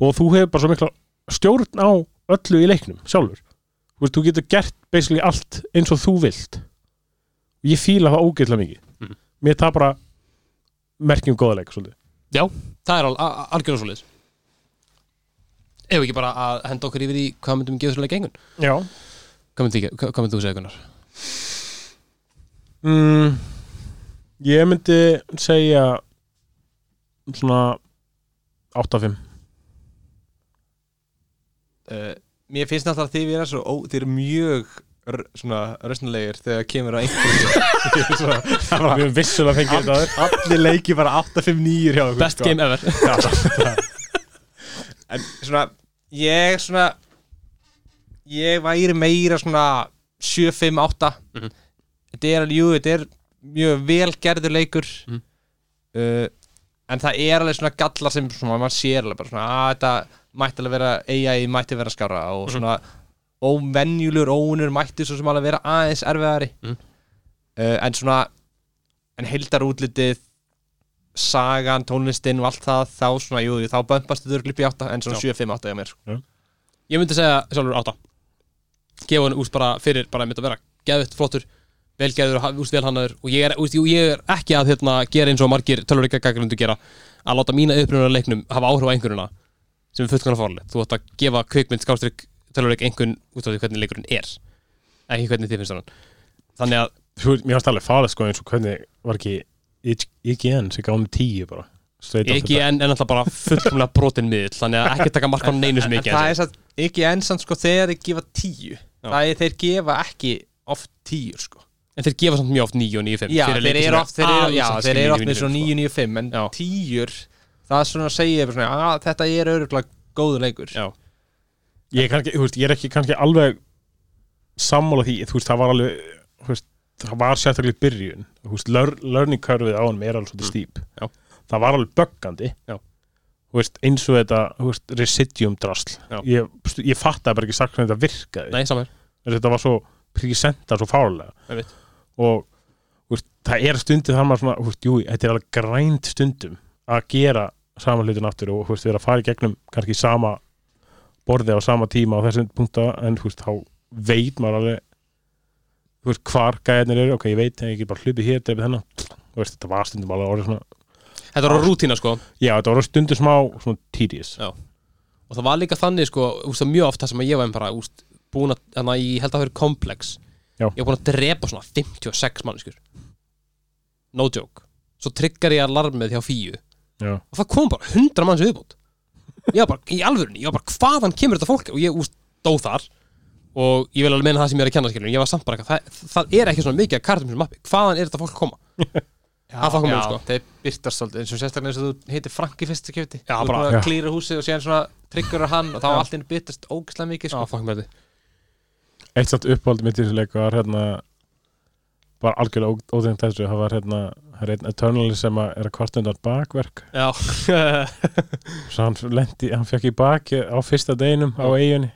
Og þú hefur bara svo mikla stjórn á öllu í leiknum sjálfur. Þú veist, þú getur gert basically allt eins og þú vilt. Ég fíla það ógeðlega mikið. Mhm. mér það bara merkjum góða leik svolítið. Það er al al algjörlega svoleiðis. Ef ekki bara að henda okkur yfir í hvað myndum við gefa svo leik engun? Já. Hvað myndum þú segja Gunnar? mm, ég myndi segja svona 8-5 uh, Mér finnst náttúrulega að þið vera svo ó, Þið eru mjög svona rösnulegir þegar kemur á einhverju (laughs) við höfum vissulega fengið þetta Allir leiki bara 8-5-9 hjá okkur best sko. game ever En svona Ég svona Ég væri meira svona 7-5-8 Mhm. Þetta er alveg, jú, þetta er mjög vel gerður leikur Mhm. uh, En það er alveg svona gallar sem svona, maður sér alveg bara svona að þetta mætti alveg vera AI mætti vera skára og Mhm. svona óvenjulur óunur mætti svo sem alveg vera aðeins erfiðari Mhm. uh, en svona en heildar útlitið sagan, tónlistin og allt það þá svona, jú, þá bömpast þetta örglipp í átta en svona Já. 7-5-8 hjá mér sko. ég myndi segja sjálfur átta gefa hann úst bara fyrir bara myndi að vera geðvitt flottur velgerður og úst velhannaður og ég er, úst, jú, ég er ekki að hérna, gera eins og margir tölvuríkja gaggrundu gera að láta mína upprunnar leiknum hafa áhrif á einhverjuna sem er fullkvæmlega fórlega þú ætti að gefa kvikmynd skástrík tölvurík einhvern út af því hvernig leikurinn er ekki hvernig þið finnst hann þannig að Þú veist, mér varst alveg farið sko eins og hvernig var ekki IGN sem gáði með 10 bara en, en alltaf bara fullkomlega brotin miðl þannig að ekki taka mark á neinu sem en ekki það er satt, ekki ensan sko þegar þeir gefa 10 Já. það er þeir gefa ekki oft 10 sko en þeir gefa samt mjög oft 9 og 9 5 já, þeir eru oft, þeir eru, já, alls þeir ekki eru oft 9, með svona 9, 9, 9, 5 en Já. 10 það er svona að segja bara svona, að þetta er öruglega góður leikur. Já. ég, er kannski, þú veist, ég er ekki kannski alveg sammála því, þú veist, það var alveg þú veist, það var sérstaklega byrjun. Þú veist, lear, learning curveið á hann er alveg svolítið stýp Já. það var alveg böggandi. Já. þú veist, eins og þetta veist, residium drasl. Ég, ég fattaði bara ekki sagt hvernig þetta virkaði. Nei, þetta var svo presenta svo fárlega Einmitt. Og veist, það er stundum þar maður svona, veist, jú, þetta er alveg grænt stundum að gera sama hlutin aftur og veist, vera að fara í gegnum kannski sama borði á sama tíma á þessum punkta en þá veit maður alveg hvar gæðinir eru. Ok, ég veit, ég get bara hlupið hér, drefið hennar þetta var stundum alveg orðið svona þetta var rútína sko. Já, þetta var stundum smá svona tedious. Já. og það var líka þannig sko mjög oft það sem ég var bara búin að, þannig að ég held að það fyrir komplex Já. ég var búin að drepa svona 56 manneskur no joke. Svo tryggar ég alarmið hjá fíu. Já, og það kom bara 100 manns viðbútt ég var bara, í alvörunni, ég var bara hvaðan kemur þetta fólk? Og ég úst, dó þar. Og ég vil alveg meina það sem ég er að kenna skilur ég var samt bara eitthvað, það, það er ekki svona mikið að kartum sem mappi, hvaðan er þetta fólk að koma? (laughs) Það fucking mjög, sko. þeir byrtast svolítið eins og sérstaklega eins og þú heitir Frank í fyrsta kefti Já, þú bara- bara Já. klýra húsið og síðan svona tryggur hann og þá allt inn byrtast ógæslega mikið Já, sko. fucking verði eitt satt uppáld mitt í þessu leik var hérna var algjörlega óþengt þessu. Það var hérna, er einn Eternal sem að er að kvart undan bakverk. Já, (laughs) svo hann lendi, hann fekk í baki á fyrsta deginum á eiginni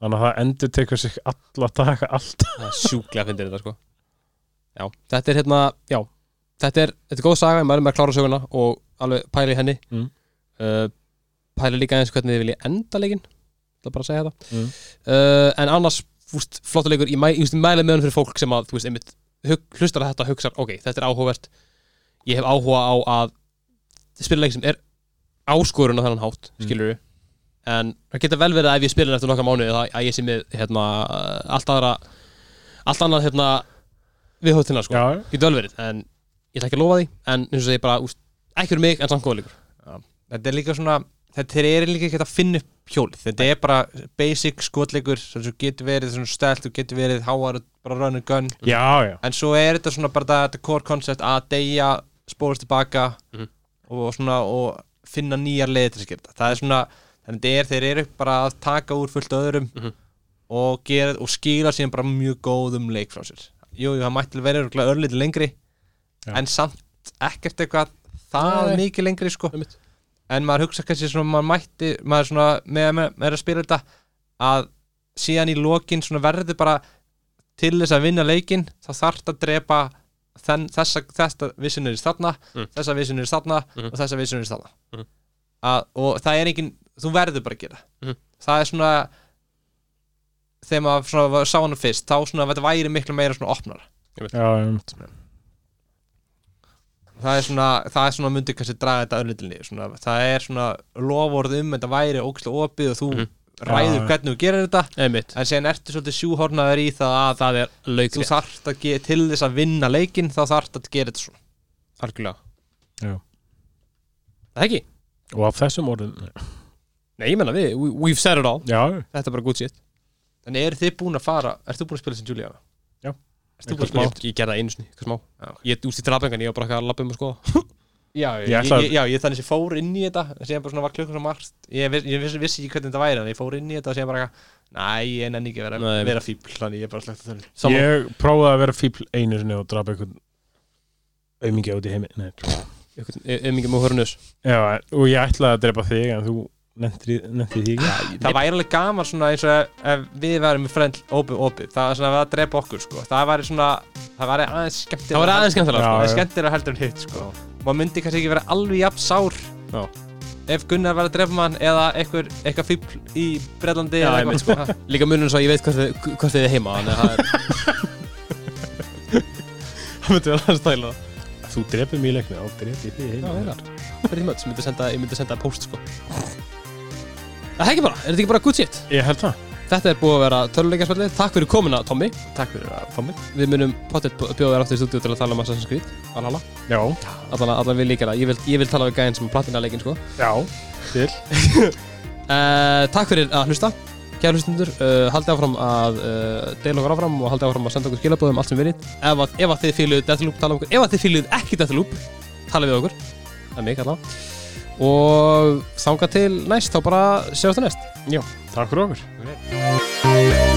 þannig að það endur tekur sig alla daga allt. Sjúklega finna þetta sko. Já, þetta er hérna, já Þetta er, þetta er góð saga, maður er með að klára söguna og alveg pæla í henni. Mm. uh, Pæla líka eins hvernig þið vilja enda leikinn. Það er bara að segja þetta Mm. uh, En annars, fúst, flottur leikur Ég, mæ, ég, mæla með hann fyrir fólk sem að, þú veist, einmitt hug, hlustar að þetta og hugsar, ok, þetta er áhugavert. Ég hef áhuga á að spila leik sem er áskorun á þennan hátt, Mm. skilur En það geta vel verið að ef ég spila eftir nokkra mánuði að, ég sé með, hérna, allt aðra allt annað, hérna viðhóttina, sko. Já, Getur vel verið, en ég ætla ekki að lofa því En eins og segi bara, úst, ekki fyrir mig, en samt góða leikur. Þetta er líka svona þetta er líka ekki að finna upp hjólið þetta er bara basic skotleikur sem getur verið svona stelt og getur verið háar bara run and gun já, já. en svo er þetta svona bara þetta, core concept að deyja, spórast tilbaka Mhm. og svona og finna nýjar leiði til að gera þetta það er svona, þannig að er, þeir eru bara að taka úr fullt öðrum Mhm. og, gera, og skila síðan bara mjög góðum leik frá sér jú, jú, það mætti vera örugglega örlítið lengri Já. en samt ekkert eitthvað það mikið lengri sko Einmitt. En maður hugsa kannski svona maður mætti, maður svona með, með, með að spila þetta að síðan í lokin svona verður bara til þess að vinna leikin þá þarf að drepa þenn, þessa, þessa vissinur í þarna Mm. þessa vissinur í þarna Mhm. og þessa vissinur í þarna Mhm. að, og það er engin, þú verður bara að gera Mhm. það er svona þegar maður svona, var- sá hann fyrst þá svona þetta væri miklu meira svona opnara Já, einmitt. Það er svona, það er svona myndi kannski draga þetta svona, það er svona lofórð um þetta væri ógæslega opið og þú Mhm. ræður Já. hvernig þú gerir þetta einmitt en síðan ertu svolítið sjúhornaður í það að það er þú laukri þarft að gera til þess að vinna leikinn þá þarft að gera þetta svona algjörlega Já. það ekki Og af þessum orðin nei ég menna við we, we've said it all Já, þetta er bara good shit en eru þið búin að fara, ert þú búin að spila sem Juliana? Já. Ég gerði það einu sinni eitthvað smá. Já. ég úst í drafengan ég var bara eitthvað að labba um og skoða. (laughs) Já, Ég ég, já, ég þannig sem fór inn í þetta síðan bara svona var klukkan svo margt. Ég, viss, ég vissi, ekki hvernig þetta væri en ég fór inn í þetta og síðan bara eitthvað, næ, ég nenni ekki að vera, Nei. vera fíbl þannig ég er bara slegt að Saman. ég prófaði að vera fíbl einu sinni og drapa einhvern aumingi út í heimi. Mikið með hörnus Já, og ég ætlaði að drepa þig en þú nefndi því ekki? Það væri alveg gaman svona eins og ef- við værum með frend opið opið. Það er svona að drepa okkur sko. Það væri svona, það væri aðeins skemmtilega það var aðeins skemmtilega sko. það skemmtilega heldur en hitt sko. Maður myndi kannski ekki vera alveg jafn sár Já. ef Gunnar var að drepa mann eða eitthvað, eitthvað fíbl í Breitlandi Já, eða einmitt, eitthvað líka munum svo að ég veit hvort þið, þið er heima þannig að það er (laughs) það Þú drepið mér í leikni og vegar. Pretty much, ég myndi senda, senda post sko Það er ekki bara, er þetta ekki bara good shit? Ég held það. Þetta er búið að vera töluleikarsfællið Takk fyrir komuna, Tommy. Takk fyrir að fá mig. Við munum pottet bjóða þér aftur í stúdíu til að tala um Assassin's Creed. Valhalla Já, Allan, allan við líka það, ég vil, ég vil tala við gæðin sem platina leikin sko. Já, til. Uh, (laughs) Takk fyrir að hlusta Kæra hlustundur, uh, haldið áfram að uh, deila okkur áfram og haldið áfram að senda okkur skilabóðum allt sem vinnit ef, að- ef að þið fíluð Deathloop, tala um okkur. Ef að þið fíluð ekki Deathloop, tala við okkur. Það er allavega Og þanga til næst, þá bara sjáumst það næst Takk fyrir okkur Ok.